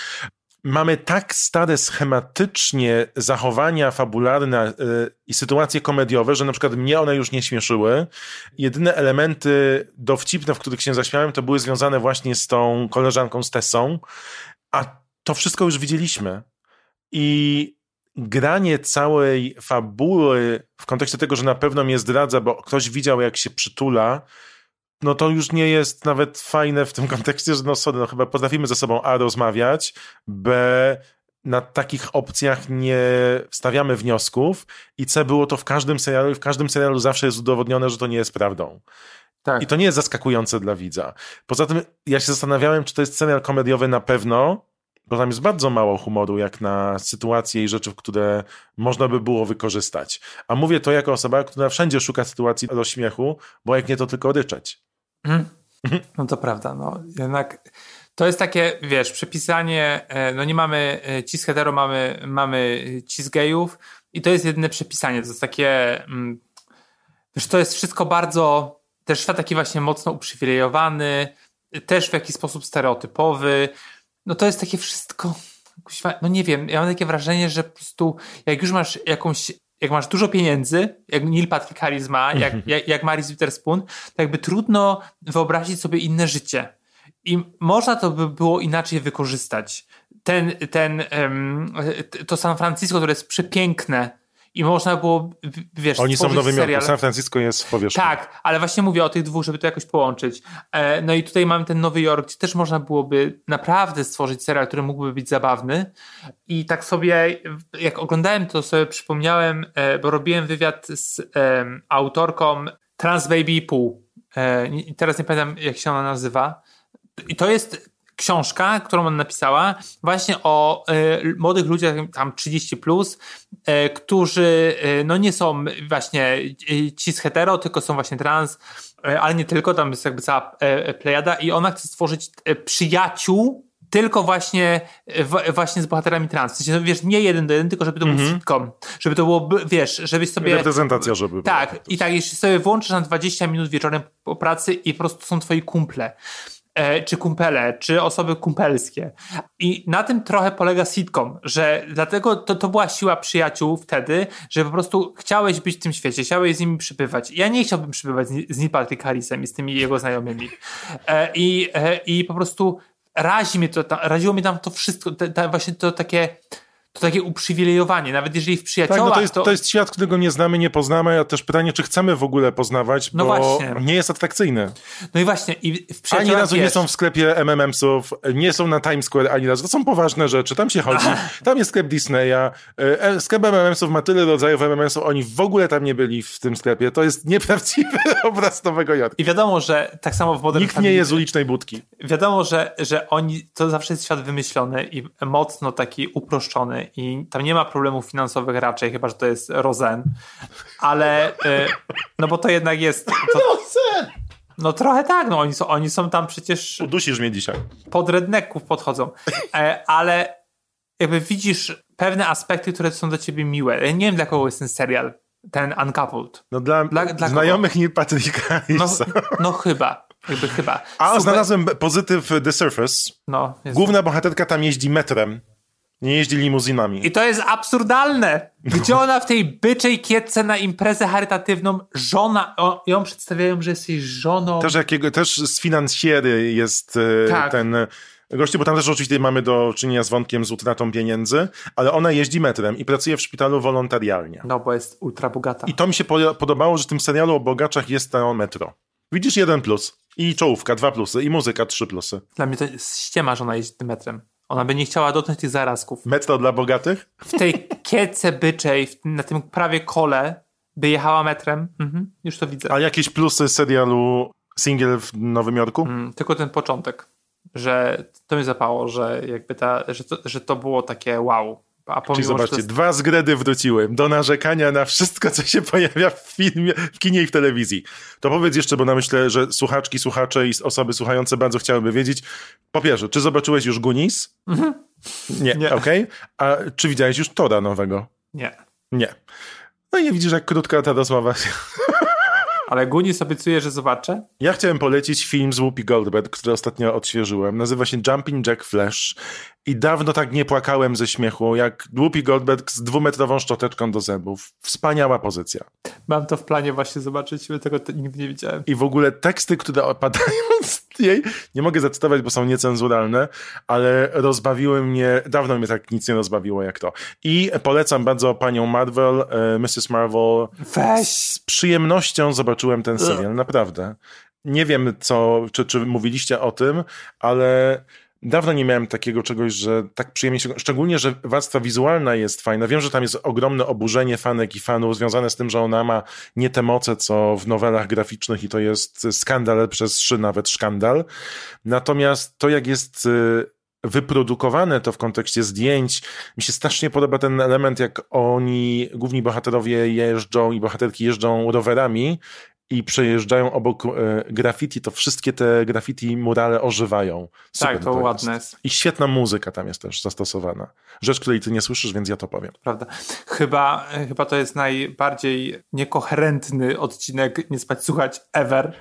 mamy tak stare schematycznie zachowania fabularne y, i sytuacje komediowe, że na przykład mnie one już nie śmieszyły. Jedyne elementy dowcipne, w których się zaśmiałem, to były związane właśnie z tą koleżanką z Tessą, a to wszystko już widzieliśmy. I granie całej fabuły w kontekście tego, że na pewno mnie zdradza, bo ktoś widział, jak się przytula, no to już nie jest nawet fajne w tym kontekście, że no sorry, no chyba potrafimy ze sobą A rozmawiać, B na takich opcjach nie stawiamy wniosków i C było to w każdym serialu i w każdym serialu zawsze jest udowodnione, że to nie jest prawdą. Tak. I to nie jest zaskakujące dla widza. Poza tym ja się zastanawiałem, czy to jest serial komediowy na pewno, bo tam jest bardzo mało humoru, jak na sytuacje i rzeczy, które można by było wykorzystać. A mówię to jako osoba, która wszędzie szuka sytuacji do śmiechu, bo jak nie, to tylko ryczeć. No to prawda, no. Jednak to jest takie, wiesz, przepisanie, e, no nie mamy e, cis hetero, mamy, mamy cis gejów i to jest jedyne przepisanie, to jest takie, mm, wiesz, to jest wszystko bardzo, też świat taki właśnie mocno uprzywilejowany, też w jakiś sposób stereotypowy, no to jest takie wszystko, no nie wiem, ja mam takie wrażenie, że po prostu jak już masz jakąś jak masz dużo pieniędzy, jak Neil Patrick Harris ma, [LAUGHS] jak, jak, jak Maris Witherspoon, to jakby trudno wyobrazić sobie inne życie. I można to by było inaczej wykorzystać. Ten, ten, to San Francisco, które jest przepiękne i można było, wiesz, Oni są w Nowym serial. Jorku, San Francisco jest w powierzchni. Tak, ale właśnie mówię o tych dwóch, żeby to jakoś połączyć. E, No i tutaj mamy ten Nowy Jork, gdzie też można byłoby naprawdę stworzyć serial, który mógłby być zabawny. I tak sobie, jak oglądałem to, sobie przypomniałem, e, bo robiłem wywiad z autorką Trans Baby Pół. E, teraz nie pamiętam, jak się ona nazywa. I to jest książka, którą ona napisała właśnie o e, młodych ludziach tam 30 plus, e, którzy e, no nie są właśnie e, cis hetero, tylko są właśnie trans, ale nie tylko, tam jest jakby cała plejada i ona chce stworzyć przyjaciół tylko właśnie, w, właśnie z bohaterami trans. W sensie, no, wiesz, nie jeden do jeden, tylko żeby to był sitcom. Żeby to było, wiesz, żebyś sobie... Reprezentacja, żeby była. Tak, i tak, jeśli sobie włączysz na 20 minut wieczorem po pracy i po prostu są twoi kumple, czy kumpele, czy osoby kumpelskie. I na tym trochę polega sitcom, że dlatego to, to była siła przyjaciół wtedy, że po prostu chciałeś być w tym świecie, chciałeś z nimi przybywać. Ja nie chciałbym przybywać z, z Neil i z tymi jego znajomymi. E, i, e, I po prostu razi mnie to, ta, raziło mnie tam to wszystko, te, właśnie to takie to takie uprzywilejowanie, nawet jeżeli w Tak, przyjaciołach no to jest, to jest świat, którego nie znamy, nie poznamy, a też pytanie, czy chcemy w ogóle poznawać, No bo właśnie. nie jest atrakcyjny. No i właśnie, i w Ani przyjaciołach razu nie wiesz, są w sklepie MMM-sów, nie są na Times Square ani razu. To są poważne rzeczy, tam się chodzi. [LAUGHS] Tam jest sklep Disneya. E, Sklep MMM-sów ma tyle rodzajów MMM-sów, oni w ogóle tam nie byli w tym sklepie. To jest nieprawdziwy [LAUGHS] obraz Nowego Jorku. I wiadomo, że tak samo w Modern Nikt nie Family- je z ulicznej budki. Wiadomo, że, że oni, to zawsze jest świat wymyślony i mocno taki uproszczony i tam nie ma problemów finansowych raczej, chyba, że to jest Rozen, ale y, no bo to jednak jest... [LAUGHS] To, no trochę tak, no oni są, oni są tam przecież Udusisz mnie dzisiaj. pod rednecków podchodzą, e, ale jakby widzisz pewne aspekty, które są dla ciebie miłe. Ja nie wiem, dla kogo jest ten serial, ten Uncoupled. No dla, Dla- dla znajomych Neil Patricka No, Harrisa. no chyba, jakby chyba. A Super- znalazłem pozytyw The Surface. No, Główna bohaterka tam jeździ metrem. Nie jeździ limuzynami. I to jest absurdalne. Gdzie ona w tej byczej kietce na imprezę charytatywną, żona, o, ją przedstawiają, że jest jej żoną. Też, jakiego, też z finansjery jest e, Tak. ten gościu, bo tam też oczywiście mamy do czynienia z wątkiem z utratą pieniędzy, ale ona jeździ metrem i pracuje w szpitalu wolontarialnie. No, bo jest ultra bogata. I to mi się po- podobało, że w tym serialu o bogaczach jest to metro. Widzisz jeden plus. I czołówka, dwa plusy. I muzyka, trzy plusy. Dla mnie to jest ściema, że ona jeździ tym metrem. Ona by nie chciała dotknąć tych zarazków. Metro dla bogatych? W tej kietce byczej, na tym prawie kole, by jechała metrem. Mhm, już to widzę. A jakieś plusy serialu Single w Nowym Jorku? Mm, tylko ten początek, że to mnie zapało, że jakby ta, że to, że to było takie wow. A Czyli zobaczcie, jest, dwa zgredy wróciły do narzekania na wszystko, co się pojawia w filmie, w kinie i w telewizji. To powiedz jeszcze, bo na myślę, że słuchaczki, słuchacze i osoby słuchające bardzo chciałyby wiedzieć. Po pierwsze, czy zobaczyłeś już? Nie, Mhm. Nie. okej. A czy widziałeś już Tora nowego? nie. Nie. No i nie widzisz, jak krótka ta rozmowa. Ale Gunis obiecuje, że zobaczę. Ja chciałem polecić film z Whoopi Goldberg, który ostatnio odświeżyłem. Nazywa się Jumping Jack Flash i dawno tak nie płakałem ze śmiechu, jak Whoopi Goldberg z dwumetrową szczoteczką do zębów. Wspaniała pozycja. Mam to w planie właśnie zobaczyć, bo tego te- nigdy nie widziałem. I w ogóle teksty, które opadają [LAUGHS] z jej, nie mogę zacytować, bo są niecenzuralne, ale rozbawiły mnie, dawno mnie tak nic nie rozbawiło jak to. I polecam bardzo panią Marvel, e, Mrs. Marvel. Weź! Z przyjemnością zobaczyłem ten serial, naprawdę. Nie wiem, co, czy, czy mówiliście o tym, ale Dawno nie miałem takiego czegoś, że tak przyjemnie się... Szczególnie, że warstwa wizualna jest fajna. Wiem, że tam jest ogromne oburzenie fanek i fanów związane z tym, że ona ma nie te moce, co w nowelach graficznych i to jest skandal przez trzy nawet szkandal. Natomiast to, jak jest y, wyprodukowane to w kontekście zdjęć. Mi się strasznie podoba ten element, jak oni, główni bohaterowie jeżdżą i bohaterki jeżdżą rowerami i przejeżdżają obok e, graffiti, to wszystkie te graffiti murale ożywają. Super tak, to, to ładne jest. I świetna muzyka tam jest też zastosowana. Rzecz, której ty nie słyszysz, więc ja to powiem. Prawda. Chyba, e, chyba to jest najbardziej niekoherentny odcinek Nie spać słuchać ever,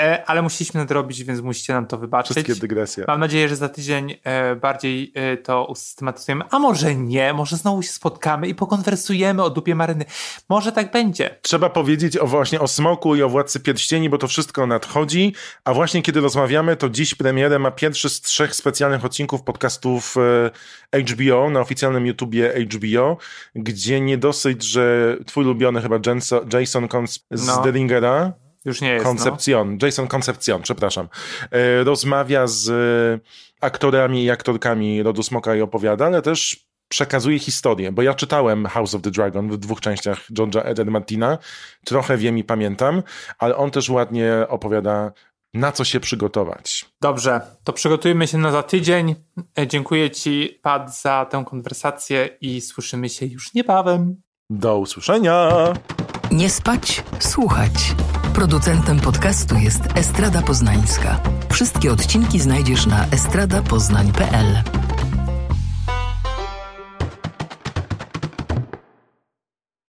e, ale musieliśmy nadrobić, więc musicie nam to wybaczyć. Wszystkie dygresje. Mam nadzieję, że za tydzień e, bardziej e, to usystematyzujemy, a może nie, może znowu się spotkamy i pokonwersujemy o dupie maryny. Może tak będzie. Trzeba powiedzieć o właśnie o smoku i o Władcy Pierścieni, bo to wszystko nadchodzi, a właśnie kiedy rozmawiamy, to dziś premierę ma pierwszy z trzech specjalnych odcinków podcastów e, HBO na oficjalnym YouTubie HBO, gdzie nie dosyć, że twój ulubiony chyba Jason z no. Deringera, już nie jest. Koncepcjon, no. Jason Koncepcjon, przepraszam. E, rozmawia z aktorami i aktorkami Rodu Smoka i opowiada, ale też przekazuje historię, bo ja czytałem House of the Dragon w dwóch częściach George'a Eden Martina, trochę wiem i pamiętam, ale on też ładnie opowiada na co się przygotować. Dobrze, to przygotujmy się na za tydzień. E, dziękuję Ci, Pat, za tę konwersację i słyszymy się już niebawem. Do usłyszenia! Nie spać, słuchać. Producentem podcastu jest Estrada Poznańska. Wszystkie odcinki znajdziesz na estradapoznań.pl.